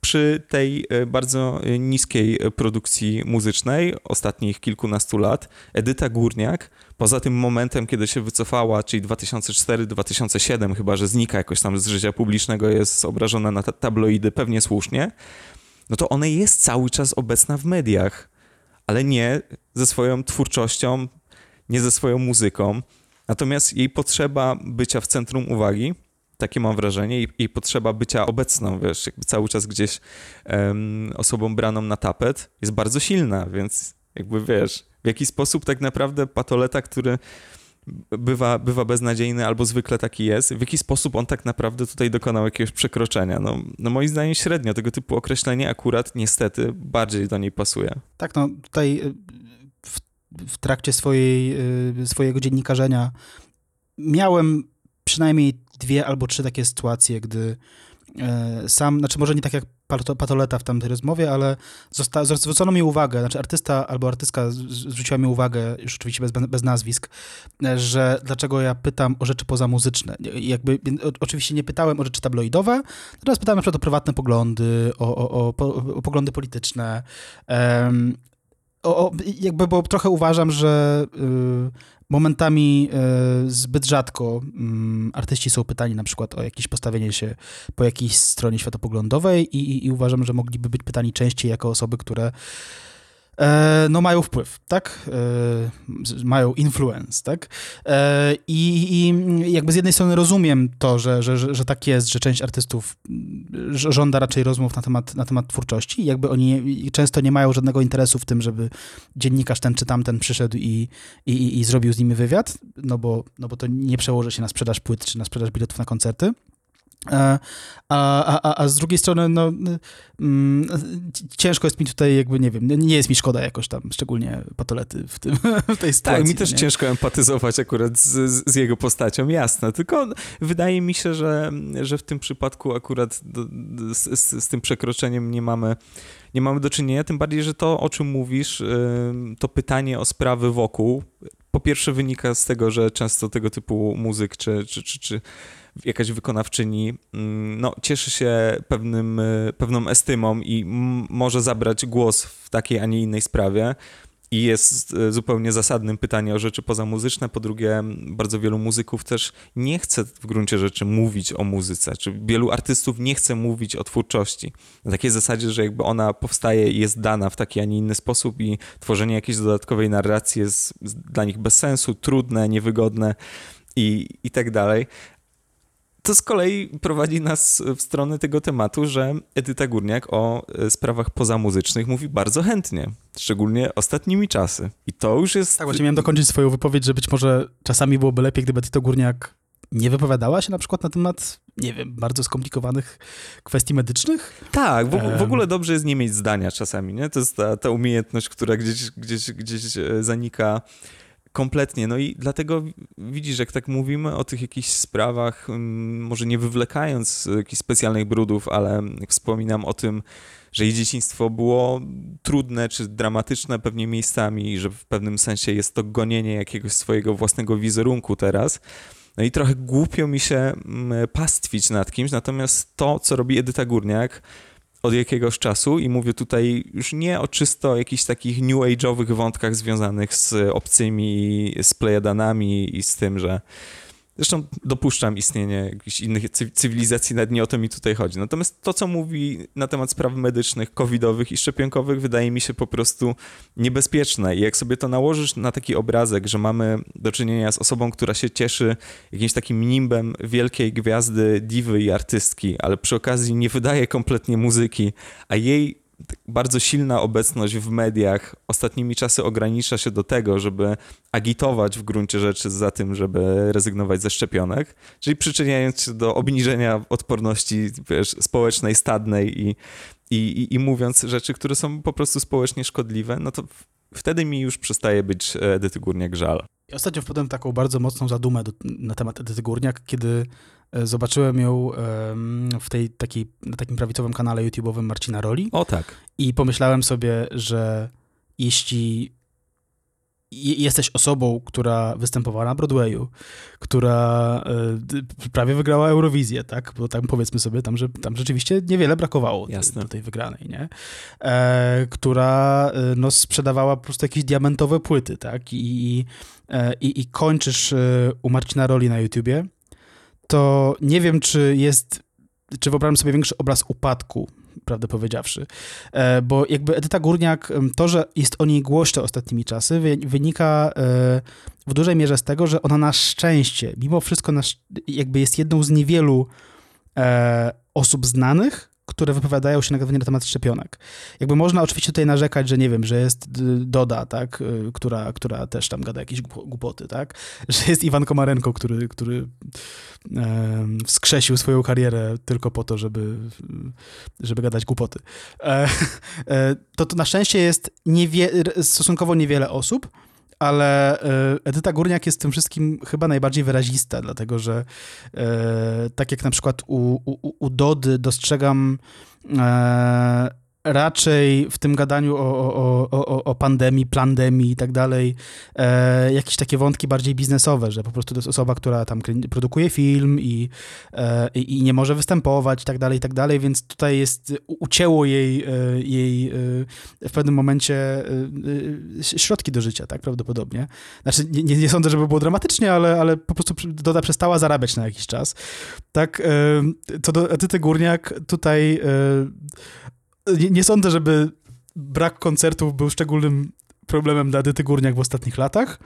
przy tej y, bardzo niskiej produkcji muzycznej ostatnich kilkunastu lat Edyta Górniak, poza tym momentem, kiedy się wycofała, czyli 2004-2007, chyba że znika jakoś tam z życia publicznego, jest obrażona na tabloidy, pewnie słusznie, no to ona jest cały czas obecna w mediach, ale nie ze swoją twórczością, nie ze swoją muzyką. Natomiast jej potrzeba bycia w centrum uwagi, takie mam wrażenie, jej, jej potrzeba bycia obecną, wiesz, jakby cały czas gdzieś um, osobą braną na tapet jest bardzo silna, więc jakby wiesz, w jaki sposób tak naprawdę patoleta, który bywa, bywa beznadziejny albo zwykle taki jest, w jaki sposób on tak naprawdę tutaj dokonał jakiegoś przekroczenia. No, no moim zdaniem średnio tego typu określenie akurat niestety bardziej do niej pasuje. Tak, no tutaj w trakcie swojej, y, swojego dziennikarzenia miałem przynajmniej dwie albo trzy takie sytuacje, gdy e, sam, znaczy może nie tak jak Patoleta w tamtej rozmowie, ale zosta, zwrócono mi uwagę, znaczy artysta albo artystka zwróciła mi uwagę, już oczywiście bez, bez nazwisk, że dlaczego ja pytam o rzeczy pozamuzyczne. Jakby, oczywiście nie pytałem o rzeczy tabloidowe, teraz pytałem na przykład o prywatne poglądy, o, o, o, o poglądy polityczne. O, jakby, bo trochę uważam, że y, momentami y, zbyt rzadko y, artyści są pytani na przykład o jakieś postawienie się po jakiejś stronie światopoglądowej i, i, i uważam, że mogliby być pytani częściej jako osoby, które no mają wpływ, tak? E, mają influence, tak? E, I, I, jakby z jednej strony rozumiem to, że, że, że, tak jest, że część artystów żąda raczej rozmów na temat, na temat twórczości. Jakby oni często nie mają żadnego interesu w tym, żeby dziennikarz ten czy tamten przyszedł i, i, i zrobił z nimi wywiad, no bo, no bo to nie przełoży się na sprzedaż płyt czy na sprzedaż biletów na koncerty. A, a, a, z drugiej strony, no, mm, ciężko jest mi tutaj, jakby, nie wiem, nie jest mi szkoda jakoś tam, szczególnie patolety w, tym, w tej sytuacji. Tak, mi też nie? ciężko empatyzować akurat z, z, jego postacią, jasne, tylko wydaje mi się, że, że w tym przypadku akurat do, z, z, z, tym przekroczeniem nie mamy, nie mamy do czynienia, tym bardziej, że to, o czym mówisz, to pytanie o sprawy wokół, po pierwsze wynika z tego, że często tego typu muzyk czy, czy, czy, czy jakaś wykonawczyni mm, no, cieszy się pewnym, e, pewną estymą i może zabrać głos w takiej, a nie innej sprawie. I jest e, zupełnie zasadnym pytanie o rzeczy pozamuzyczne. Po drugie, bardzo wielu muzyków też nie chce w gruncie rzeczy mówić o muzyce, czy wielu artystów nie chce mówić o twórczości. Na takiej zasadzie, że jakby ona powstaje i jest dana w taki, a nie inny sposób i tworzenie jakiejś dodatkowej narracji jest dla nich bez sensu, trudne, niewygodne i, i tak dalej to z kolei prowadzi nas w stronę tego tematu, że Edyta Górniak o e, sprawach pozamuzycznych mówi bardzo chętnie, szczególnie ostatnimi czasy. I to już jest... Tak, właśnie miałem dokończyć swoją wypowiedź, że być może czasami byłoby lepiej, gdyby Tito Górniak nie wypowiadała się na przykład na temat, nie wiem, bardzo skomplikowanych kwestii medycznych? Tak, w, w ogóle dobrze jest nie mieć zdania czasami, nie? To jest ta, ta umiejętność, która gdzieś, gdzieś, gdzieś e, zanika kompletnie. No i dlatego widzisz, jak tak mówimy o tych jakichś sprawach, mm, może nie wywlekając jakichś specjalnych brudów, ale wspominam o tym, że jej dzieciństwo było trudne czy dramatyczne pewnie miejscami że w pewnym sensie jest to gonienie jakiegoś swojego własnego wizerunku teraz. No i trochę głupio mi się mm, pastwić nad kimś, natomiast to, co robi Edyta Górniak od jakiegoś czasu i mówię tutaj już nie o czysto jakichś takich new age'owych wątkach związanych z obcymi, z plejadanami i z tym, że Zresztą dopuszczam istnienie jakichś innych cy- cywilizacji, nawet nie o to mi tutaj chodzi. Natomiast to, co mówi na temat spraw medycznych, covidowych i szczepionkowych, wydaje mi się po prostu niebezpieczne. I jak sobie to nałożysz na taki obrazek, że mamy do czynienia z osobą, która się cieszy jakimś takim nimbem wielkiej gwiazdy, diwy i artystki, ale przy okazji nie wydaje kompletnie muzyki, a jej bardzo silna obecność w mediach ostatnimi czasy ogranicza się do tego, żeby agitować w gruncie rzeczy za tym, żeby rezygnować ze szczepionek, czyli przyczyniając się do obniżenia odporności wiesz, społecznej, stadnej i, i, i, i mówiąc rzeczy, które są po prostu społecznie szkodliwe, no to wtedy mi już przestaje być e, Edyty Górniak żal. Ostatnio wpadłem taką bardzo mocną zadumę do, na temat Edyty Górniak, kiedy zobaczyłem ją w tej takiej, na takim prawicowym kanale YouTube'owym Marcina Roli O tak. i pomyślałem sobie, że jeśli je- jesteś osobą, która występowała na Broadwayu, która e, prawie wygrała Eurowizję, tak? Bo tam powiedzmy sobie, tam, że, tam rzeczywiście niewiele brakowało Jasne. do tej wygranej, nie? E, która e, no, sprzedawała po prostu jakieś diamentowe płyty, tak? I, i, e, i, i kończysz e, u Marcina Roli na YouTubie, to nie wiem, czy jest, czy wyobrażam sobie większy obraz upadku, prawdę powiedziawszy. E, Bo jakby Edyta Górniak, to, że jest o niej głośno ostatnimi czasy, wy- wynika e, w dużej mierze z tego, że ona na szczęście, mimo wszystko jakby jest jedną z niewielu e, osób znanych, które wypowiadają się negatywnie na temat szczepionek. Jakby można oczywiście tutaj narzekać, że nie wiem, że jest d- Doda, tak, y, która, która też tam gada jakieś głupo- głupoty, tak, że jest Iwan Komarenko, który, który em, wskrzesił swoją karierę tylko po to, żeby, żeby gadać głupoty. E, e, to, to na szczęście jest niewie, stosunkowo niewiele osób, ale e, Edyta Górniak jest tym wszystkim chyba najbardziej wyrazista, dlatego że e, tak jak na przykład u, u, u Dody dostrzegam e, raczej w tym gadaniu o, o, o, o, pandemii, plandemii i tak dalej, e, jakieś takie wątki bardziej biznesowe, że po prostu to jest osoba, która tam produkuje film i, e, i, nie może występować i tak dalej, i tak dalej, więc tutaj jest, ucięło jej, e, jej e, w pewnym momencie e, środki do życia, tak, prawdopodobnie. Znaczy, nie, nie, sądzę, żeby było dramatycznie, ale, ale po prostu Doda przestała zarabiać na jakiś czas. Tak, co do Edyty Górniak, tutaj nie, nie sądzę, żeby brak koncertów był szczególnym problemem dla Edyty Górniak w ostatnich latach,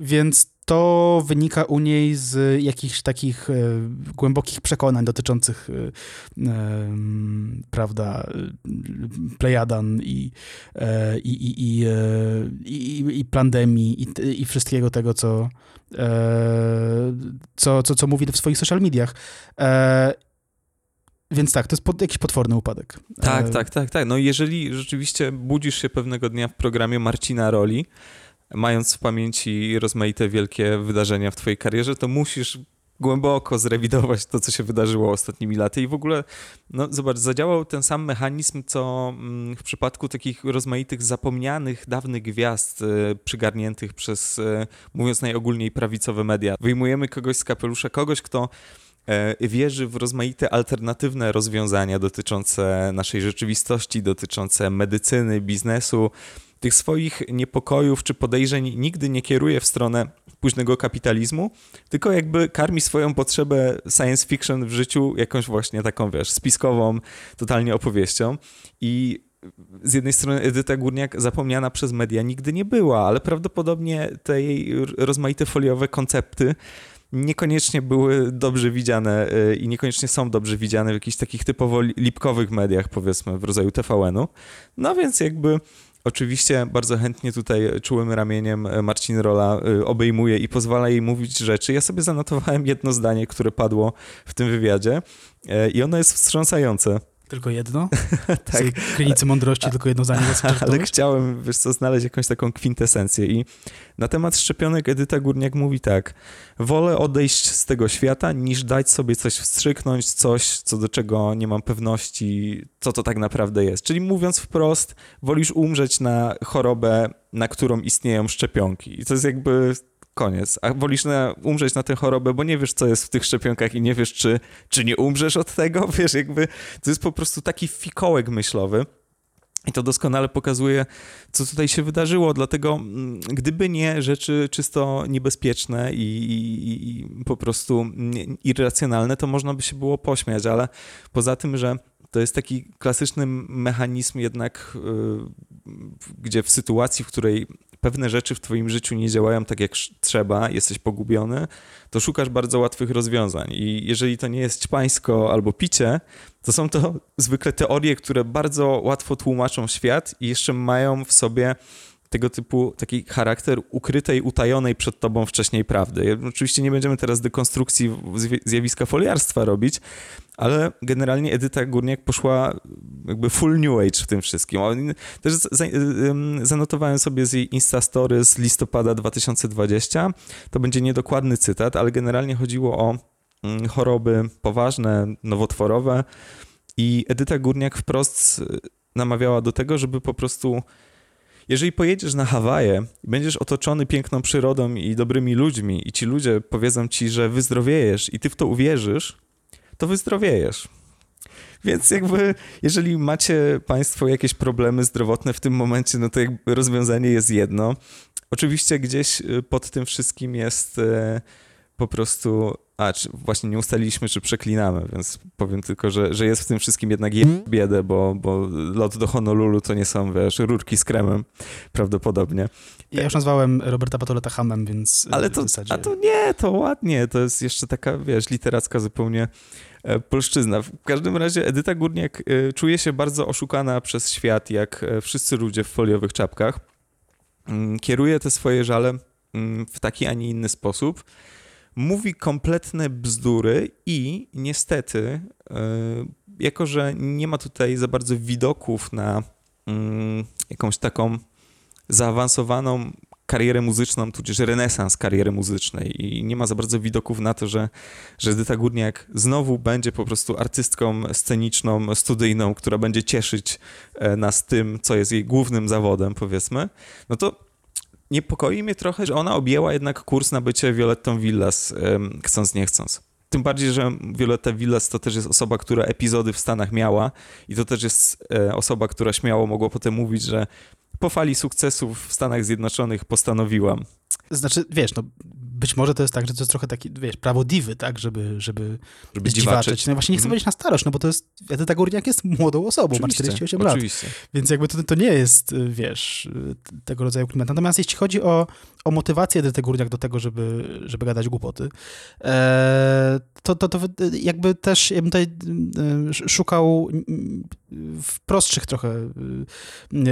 więc to wynika u niej z jakichś takich e, głębokich przekonań dotyczących e, em, prawda, e, Plejadan i, e, i, i, i, e, i, i pandemii i, i wszystkiego tego, co, e, co, co, co mówi w swoich social mediach. Więc tak, to jest pod, jakiś potworny upadek. Tak, E, tak, tak, tak. No jeżeli rzeczywiście budzisz się pewnego dnia w programie Marcina Roli, mając w pamięci rozmaite wielkie wydarzenia w twojej karierze, to musisz głęboko zrewidować to, co się wydarzyło ostatnimi laty i w ogóle, no zobacz, zadziałał ten sam mechanizm, co mm, w przypadku takich rozmaitych zapomnianych, dawnych gwiazd e, przygarniętych przez, e, mówiąc najogólniej, prawicowe media. Wyjmujemy kogoś z kapelusza, kogoś, kto wierzy w rozmaite alternatywne rozwiązania dotyczące naszej rzeczywistości, dotyczące medycyny, biznesu. Tych swoich niepokojów czy podejrzeń nigdy nie kieruje w stronę późnego kapitalizmu, tylko jakby karmi swoją potrzebę science fiction w życiu jakąś właśnie taką, wiesz, spiskową totalnie opowieścią i z jednej strony Edyta Górniak zapomniana przez media nigdy nie była, ale prawdopodobnie te jej rozmaite foliowe koncepty niekoniecznie były dobrze widziane y, i niekoniecznie są dobrze widziane w jakichś takich typowo lipkowych mediach, powiedzmy, w rodzaju TVN-u. No więc jakby Oczywiście bardzo chętnie tutaj czułym ramieniem Marcin Rola y, obejmuje i pozwala jej mówić rzeczy. Ja sobie zanotowałem jedno zdanie, które padło w tym wywiadzie y, i ono jest wstrząsające. Tylko jedno? tak. Z krynicy mądrości tylko jedno zdanie. Ale chciałem, wiesz co, znaleźć jakąś taką kwintesencję i na temat szczepionek Edyta Górniak mówi tak. Wolę odejść z tego świata, niż dać sobie coś wstrzyknąć, coś, co do czego nie mam pewności, co to tak naprawdę jest. Czyli mówiąc wprost, wolisz umrzeć na chorobę, na którą istnieją szczepionki. I to jest jakby koniec. A wolisz na, umrzeć na tę chorobę, bo nie wiesz, co jest w tych szczepionkach i nie wiesz, czy, czy nie umrzesz od tego. Wiesz, jakby to jest po prostu taki fikołek myślowy. I to doskonale pokazuje, co tutaj się wydarzyło. Dlatego, mm, gdyby nie rzeczy czysto niebezpieczne i, i, i po prostu irracjonalne, to można by się było pośmiać, ale poza tym, że to jest taki klasyczny mechanizm jednak, y, gdzie w sytuacji, w której pewne rzeczy w twoim życiu nie działają tak jak trzeba, jesteś pogubiony, to szukasz bardzo łatwych rozwiązań. I jeżeli to nie jest ćpańsko albo picie, to są to zwykle teorie, które bardzo łatwo tłumaczą świat i jeszcze mają w sobie tego typu taki charakter ukrytej, utajonej przed tobą wcześniej prawdy. Oczywiście nie będziemy teraz dekonstrukcji zjawiska foliarstwa robić, ale generalnie Edyta Górniak poszła jakby full new age w tym wszystkim. Też zanotowałem sobie z jej Instastory z listopada 2020. To będzie niedokładny cytat, ale generalnie chodziło o mm, choroby poważne, nowotworowe i Edyta Górniak wprost namawiała do tego, żeby po prostu jeżeli pojedziesz na Hawaje i będziesz otoczony piękną przyrodą i dobrymi ludźmi i ci ludzie powiedzą ci, że wyzdrowiejesz i ty w to uwierzysz, to wyzdrowiejesz. Więc jakby, jeżeli macie Państwo jakieś problemy zdrowotne w tym momencie, no to jakby rozwiązanie jest jedno. Oczywiście gdzieś y, pod tym wszystkim jest e, po prostu a, czy właśnie nie ustaliliśmy, czy przeklinamy, więc powiem tylko, że, że jest w tym wszystkim jednak je biedę, bo, bo lot do Honolulu to nie są, wiesz, rurki z kremem prawdopodobnie. Ja już nazwałem Roberta Patoleta hamem, więc Ale to, a to nie, to ładnie, to jest jeszcze taka, wiesz, literacka zupełnie e, polszczyzna. W każdym razie Edyta Górniak e, czuje się bardzo oszukana przez świat, jak e, wszyscy ludzie w foliowych czapkach. Mm, kieruje te swoje żale mm, w taki, a nie inny sposób mówi kompletne bzdury i niestety, e, jako że nie ma tutaj za bardzo widoków na mm, jakąś taką zaawansowaną karierę muzyczną, tudzież renesans kariery muzycznej i nie ma za bardzo widoków na to, że, że Edyta Górniak znowu będzie po prostu artystką sceniczną, studyjną, która będzie cieszyć e, nas tym, co jest jej głównym zawodem, powiedzmy, no to niepokoi mnie trochę, że ona objęła jednak kurs na bycie Violettą Villas, chcąc nie chcąc. Tym bardziej, że Violetta Villas to też jest osoba, która epizody w Stanach miała i to też jest e, osoba, która śmiało mogła potem mówić, że po fali sukcesów w Stanach Zjednoczonych postanowiłam. Znaczy, wiesz, no być może to jest tak, że to jest trochę taki, wiesz, prawo diwy, tak, żeby, żeby, żeby zdziwaczyć. No właśnie nie chcę mm. powiedzieć na starość, no bo to jest, Edyta Górniak jest młodą osobą, oczywiście, ma 48 oczywiście. lat. Więc jakby to, to nie jest, wiesz, tego rodzaju klimat. Natomiast jeśli chodzi o, o motywację Edyty Górniak do tego, żeby, żeby gadać głupoty, e, to, to, to jakby też ja bym tutaj szukał w prostszych trochę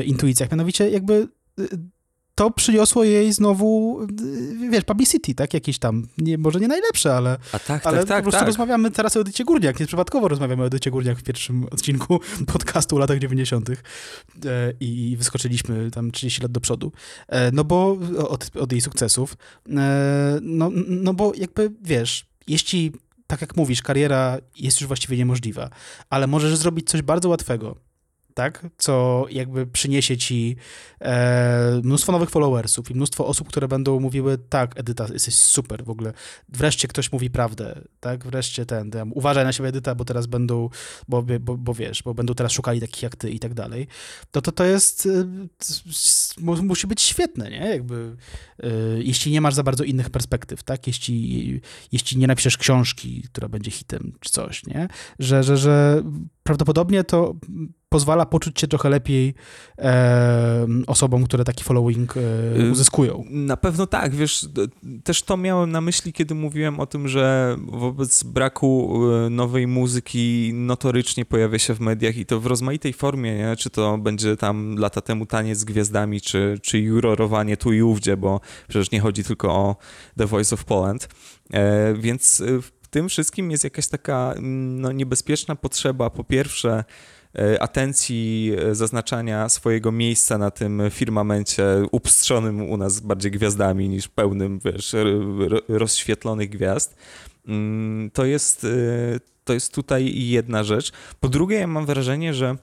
intuicjach, mianowicie jakby to przyniosło jej znowu, y, wiesz, publicity, tak? Jakieś tam, nie, może nie najlepsze, ale, A tak, ale tak, tak, po prostu tak. rozmawiamy teraz o Edycie Górniak. Nieprzypadkowo rozmawiamy o Edycie Górniak w pierwszym odcinku podcastu o latach 90. E, i wyskoczyliśmy tam 30 lat do przodu. E, no bo od, od jej sukcesów. E, no, no bo jakby, wiesz, jeśli, tak jak mówisz, kariera jest już właściwie niemożliwa, ale możesz zrobić coś bardzo łatwego, tak? Co jakby przyniesie ci e, mnóstwo nowych followersów i mnóstwo osób, które będą mówiły, tak, Edyta, jesteś super w ogóle. Wreszcie ktoś mówi prawdę, tak? Wreszcie ten, uważaj na siebie, Edyta, bo teraz będą, bo, bo, bo wiesz, bo będą teraz szukali takich jak ty i tak dalej. To to, to jest, e, musi być świetne, nie? Jakby, e, jeśli nie masz za bardzo innych perspektyw, tak? Jeśli, jeśli nie napiszesz książki, która będzie hitem czy coś, nie? Że, że, że prawdopodobnie to pozwala poczuć się trochę lepiej e, osobom, które taki following e, Y, uzyskują. Na pewno tak, wiesz, też to miałem na myśli, kiedy mówiłem o tym, że wobec braku y, nowej muzyki notorycznie pojawia się w mediach i to w rozmaitej formie, nie? czy to będzie tam lata temu taniec z gwiazdami, czy, czy jurorowanie tu i ówdzie, bo przecież nie chodzi tylko o The Voice of Poland, e, więc y, w tym wszystkim jest jakaś taka mm, no, niebezpieczna potrzeba, po pierwsze, e, atencji, e, zaznaczania swojego miejsca na tym firmamencie upstrzonym u nas bardziej gwiazdami niż pełnym, wiesz, rozświetlonych gwiazd. Mm, To jest, e, to jest tutaj jedna rzecz. Po drugie, ja mam wrażenie, że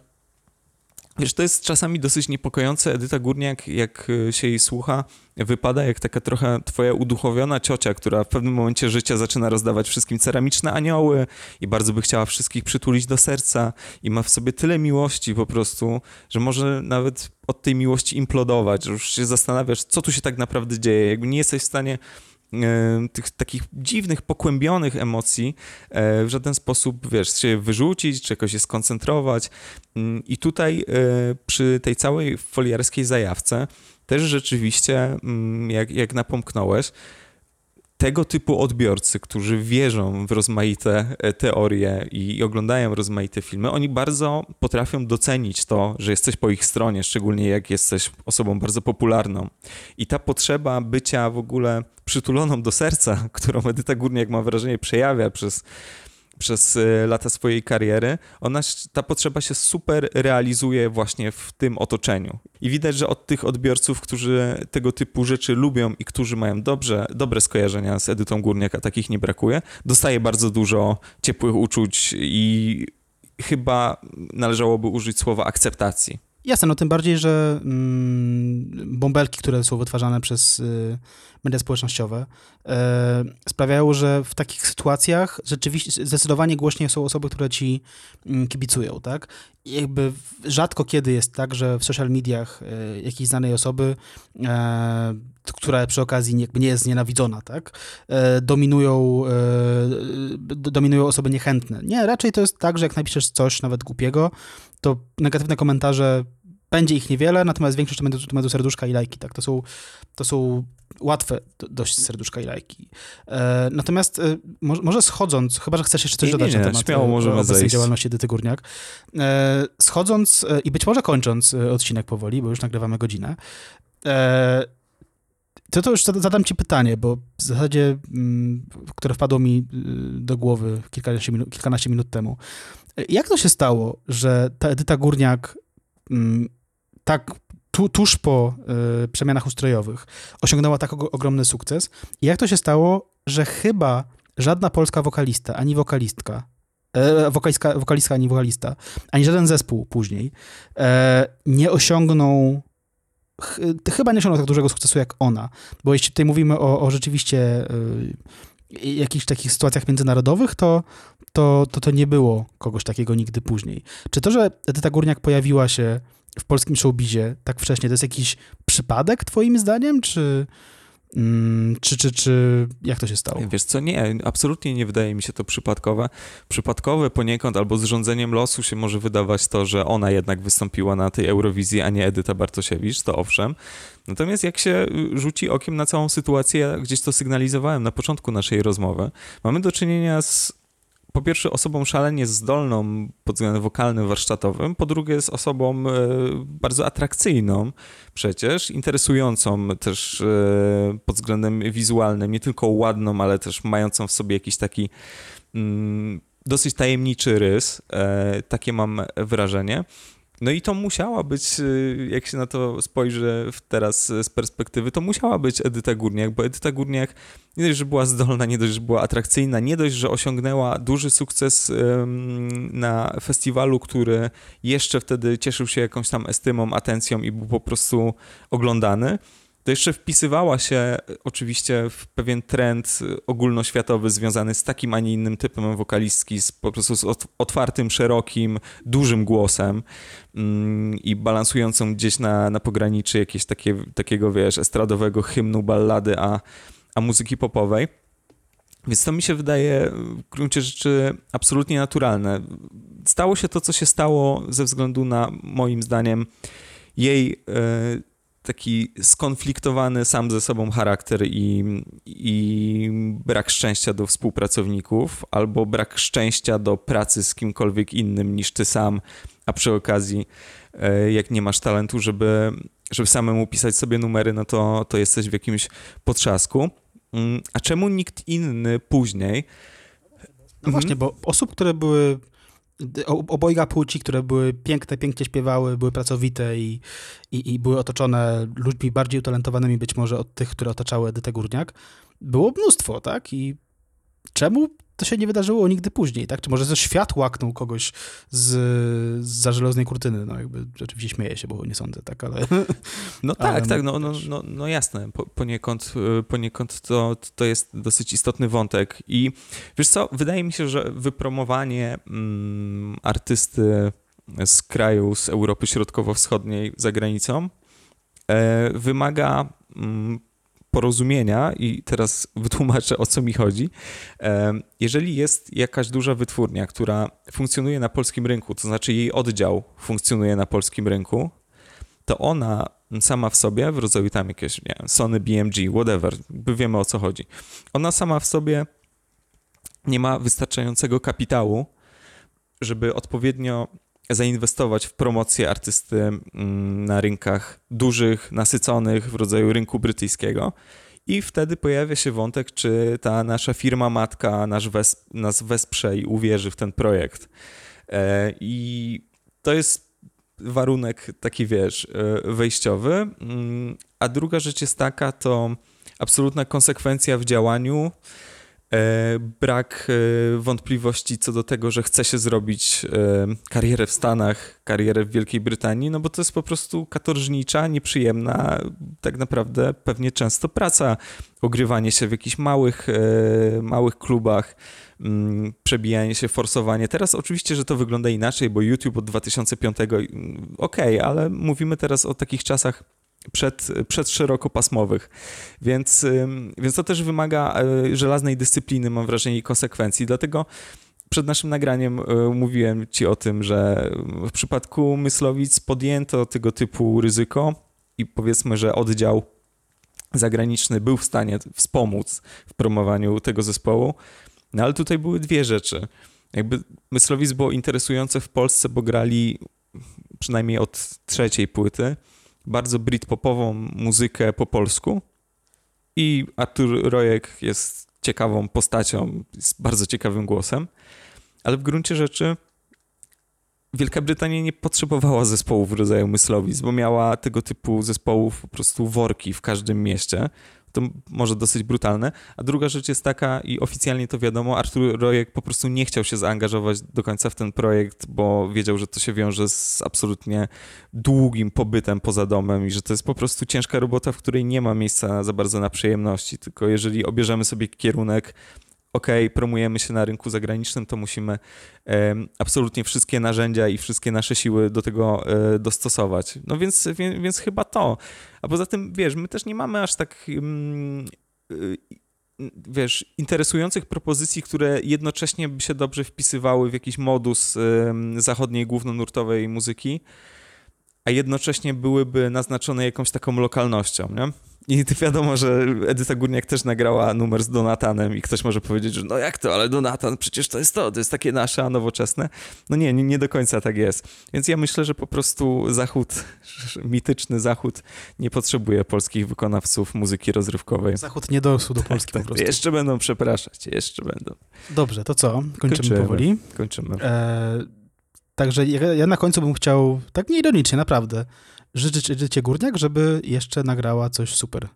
Wiesz, to jest czasami dosyć niepokojące. Edyta Górniak, jak e, się jej słucha, wypada jak taka trochę twoja uduchowiona ciocia, która w pewnym momencie życia zaczyna rozdawać wszystkim ceramiczne anioły i bardzo by chciała wszystkich przytulić do serca i ma w sobie tyle miłości po prostu, że może nawet od tej miłości implodować, że już się zastanawiasz, co tu się tak naprawdę dzieje. Jakby nie jesteś w stanie tych takich dziwnych, pokłębionych emocji e, w żaden sposób, wiesz, się wyrzucić, czy jakoś się skoncentrować. Mm, I tutaj e, przy tej całej foliarskiej zajawce też rzeczywiście, mm, jak, jak napomknąłeś, tego typu odbiorcy, którzy wierzą w rozmaite e, teorie i, oglądają rozmaite filmy, oni bardzo potrafią docenić to, że jesteś po ich stronie, szczególnie jak jesteś osobą bardzo popularną. I ta potrzeba bycia w ogóle przytuloną do serca, którą Edyta Górniak, mam wrażenie, przejawia przez, przez e, lata swojej kariery, ona, ta potrzeba się super realizuje właśnie w tym otoczeniu. I widać, że od tych odbiorców, którzy tego typu rzeczy lubią i którzy mają dobrze, dobre skojarzenia z Edytą Górniak, a takich nie brakuje, dostaje bardzo dużo ciepłych uczuć i chyba należałoby użyć słowa akceptacji. Jasne, no tym bardziej, że mm, bąbelki, które są wytwarzane przez y, media społecznościowe, e, sprawiają, że w takich sytuacjach rzeczywiście zdecydowanie głośniej są osoby, które ci mm, kibicują, tak? I jakby rzadko kiedy jest tak, że w social mediach e, jakiejś znanej osoby, e, która przy okazji jakby nie jest znienawidzona, tak? Dominują, dominują osoby niechętne. Nie, raczej to jest tak, że jak napiszesz coś nawet głupiego, to negatywne komentarze będzie ich niewiele, natomiast większość to będą, to będą serduszka i lajki, tak? To są, to są łatwe do, dość serduszka i lajki. E, natomiast e, może, może schodząc, chyba, że chcesz jeszcze coś Nie, nie, dodać nie, na temat śmiało e, możemy zejść. działalności Edyty Górniak. E, schodząc e, i być może kończąc e, odcinek powoli, bo już nagrywamy godzinę, to to już zada- zadam ci pytanie, bo w zasadzie, mm, które wpadło mi do głowy kilkanaście minut, kilkanaście minut temu. Jak to się stało, że ta Edyta Górniak mm, tak tu, tuż po y, przemianach ustrojowych osiągnęła tak og- ogromny sukces? I jak to się stało, że chyba żadna polska wokalista, ani wokalistka, e, wokalistka, wokalistka, ani wokalista, ani żaden zespół później e, nie osiągnął ch, chyba nie osiągnął tak dużego sukcesu jak ona. Bo jeśli tutaj mówimy o, o rzeczywiście y, jakichś takich sytuacjach międzynarodowych, to, to, to to nie było kogoś takiego nigdy później. Czy to, że Edyta Górniak pojawiła się w polskim showbizie tak wcześnie, to jest jakiś przypadek twoim zdaniem, czy, mm, czy, czy, czy jak to się stało? Wiesz co, nie, absolutnie nie wydaje mi się to przypadkowe. Przypadkowe poniekąd albo zrządzeniem losu się może wydawać to, że ona jednak wystąpiła na tej Eurowizji, a nie Edyta Bartosiewicz, to owszem. Natomiast jak się y, rzuci okiem na całą sytuację, gdzieś to sygnalizowałem na początku naszej rozmowy, mamy do czynienia z po pierwsze osobą szalenie zdolną pod względem wokalnym, warsztatowym, po drugie z osobą e, bardzo atrakcyjną przecież, interesującą też e, pod względem wizualnym, nie tylko ładną, ale też mającą w sobie jakiś taki mm, dosyć tajemniczy rys, e, takie mam wrażenie. No i to musiała być, y, jak się na to spojrzy teraz z perspektywy, to musiała być Edyta Górniak, bo Edyta Górniak nie dość, że była zdolna, nie dość, że była atrakcyjna, nie dość, że osiągnęła duży sukces na festiwalu, który jeszcze wtedy cieszył się jakąś tam estymą, atencją i był po prostu oglądany, to jeszcze wpisywała się e, oczywiście w pewien trend e, ogólnoświatowy związany z takim, a nie innym typem wokalistki, z, po prostu z ot- otwartym, szerokim, dużym głosem mm, i balansującą gdzieś na, na pograniczy jakiegoś takie, takiego, wiesz, estradowego hymnu, ballady, a, a muzyki popowej. Więc to mi się wydaje w gruncie rzeczy absolutnie naturalne. Stało się to, co się stało ze względu na, moim zdaniem, jej e, taki skonfliktowany sam ze sobą charakter i, i brak szczęścia do współpracowników, albo brak szczęścia do pracy z kimkolwiek innym niż ty sam, a przy okazji, e, jak nie masz talentu, żeby, żeby samemu pisać sobie numery, no to, to jesteś w jakimś potrzasku. Mm, A czemu nikt inny później? No właśnie, bo osób, które były obojga płci, które były piękne, pięknie śpiewały, były pracowite i, i, i były otoczone ludźmi bardziej utalentowanymi być może od tych, które otaczały Edytę Górniak, było mnóstwo, tak? I czemu to się nie wydarzyło nigdy później, tak? Czy może ze świat łaknął kogoś z, za żelaznej kurtyny? No jakby rzeczywiście śmieję się, bo nie sądzę, tak? Ale No tak, Ale tak, no, no, no, no jasne, po, poniekąd, y, poniekąd to, to jest dosyć istotny wątek i wiesz co, wydaje mi się, że wypromowanie mm, artysty z kraju, z Europy Środkowo-Wschodniej za granicą e, wymaga mm, porozumienia i teraz wytłumaczę o co mi chodzi. Jeżeli jest jakaś duża wytwórnia, która funkcjonuje na polskim rynku, to znaczy jej oddział funkcjonuje na polskim rynku, to ona sama w sobie, w rodzaju tam jakieś, nie wiem, Sony, BMG, whatever, wiemy o co chodzi. Ona sama w sobie nie ma wystarczającego kapitału, żeby odpowiednio zainwestować w promocję artysty mm, na rynkach dużych, nasyconych, w rodzaju rynku brytyjskiego. I wtedy pojawia się wątek, czy ta nasza firma matka wes nas wesprze i uwierzy w ten projekt. E, I to jest warunek taki, wiesz, e, wejściowy. Mm, A druga rzecz jest taka, to absolutna konsekwencja w działaniu, brak e, wątpliwości co do tego, że chce się zrobić e, karierę w Stanach, karierę w Wielkiej Brytanii, no bo to jest po prostu katorżnicza, nieprzyjemna, tak naprawdę pewnie często praca, ogrywanie się w jakichś małych, e, małych klubach, mm, przebijanie się, forsowanie. Teraz oczywiście, że to wygląda inaczej, bo YouTube od 2005, mm, okej, ale mówimy teraz o takich czasach przed, przed szerokopasmowych, więc, więc to też wymaga e, żelaznej dyscypliny, mam wrażenie, i konsekwencji, dlatego przed naszym nagraniem e, mówiłem ci o tym, że w przypadku Myslowic podjęto tego typu ryzyko i powiedzmy, że oddział zagraniczny był w stanie wspomóc w promowaniu tego zespołu, no ale tutaj były dwie rzeczy. Jakby Myslowic było interesujące w Polsce, bo grali przynajmniej od trzeciej płyty bardzo britpopową muzykę po polsku i Artur Rojek jest ciekawą postacią, jest bardzo ciekawym głosem, ale w gruncie rzeczy Wielka Brytania nie potrzebowała zespołów w rodzaju Myslowic, bo miała tego typu zespołów po prostu worki w każdym mieście. To może dosyć brutalne. A druga rzecz jest taka, i oficjalnie to wiadomo, Artur Rojek po prostu nie chciał się zaangażować do końca w ten projekt, bo wiedział, że to się wiąże z absolutnie długim pobytem poza domem i że to jest po prostu ciężka robota, w której nie ma miejsca za bardzo na przyjemności. Tylko jeżeli obierzemy sobie kierunek, ok, promujemy się na rynku zagranicznym, to musimy absolutnie wszystkie narzędzia i wszystkie nasze siły do tego e, dostosować. No więc, więc, chyba to. A poza tym, wiesz, my też nie mamy aż tak. mm, y, Wiesz, interesujących propozycji, które jednocześnie by się dobrze wpisywały w jakiś modus zachodniej głównonurtowej muzyki, a jednocześnie byłyby naznaczone jakąś taką lokalnością, nie? I wiadomo, że Edyta Górniak też nagrała numer z Donatanem i ktoś może powiedzieć, że no jak to, ale Donatan, przecież to jest to, to jest takie nasze, a nowoczesne. No nie, nie, nie do końca tak jest. Więc ja myślę, że po prostu Zachód, mityczny Zachód nie potrzebuje polskich wykonawców muzyki rozrywkowej. Zachód nie dorósł do Polski Tak, po prostu. jeszcze będą przepraszać, jeszcze będą. Dobrze, to co? Kończymy, Kończymy. powoli. Kończymy. E, także ja, ja na końcu bym chciał, tak nieironicznie, naprawdę, życzyć Edycie Górniak, żeby jeszcze nagrała coś super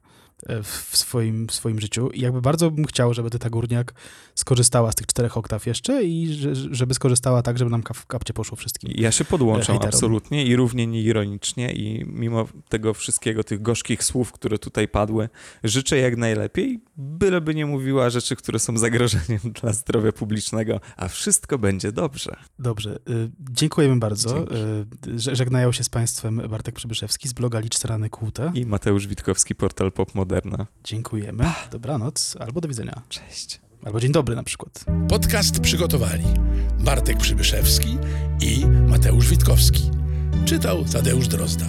w, w, swoim, w swoim życiu. I jakby bardzo bym chciał, żeby Edyta Górniak skorzystała z tych czterech oktaw jeszcze i że, żeby skorzystała tak, żeby nam w kapcie poszło wszystkim. Ja się podłączam hejterom. absolutnie i równie nieironicznie i mimo tego wszystkiego, tych gorzkich słów, które tutaj padły, życzę jak najlepiej, byleby nie mówiła rzeczy, które są zagrożeniem dla zdrowia publicznego, a wszystko będzie dobrze. Dobrze, y, dziękujemy bardzo. Dzięki. Y, że- żegnają się z Państwem Bartek Przybyszewski z bloga Licz Rany Kłute. I Mateusz Witkowski, portal Pop Moderna. Dziękujemy. Dobranoc albo do widzenia. Cześć. Albo dzień dobry na przykład. Podcast przygotowali Bartek Przybyszewski i Mateusz Witkowski. Czytał Tadeusz Drozda.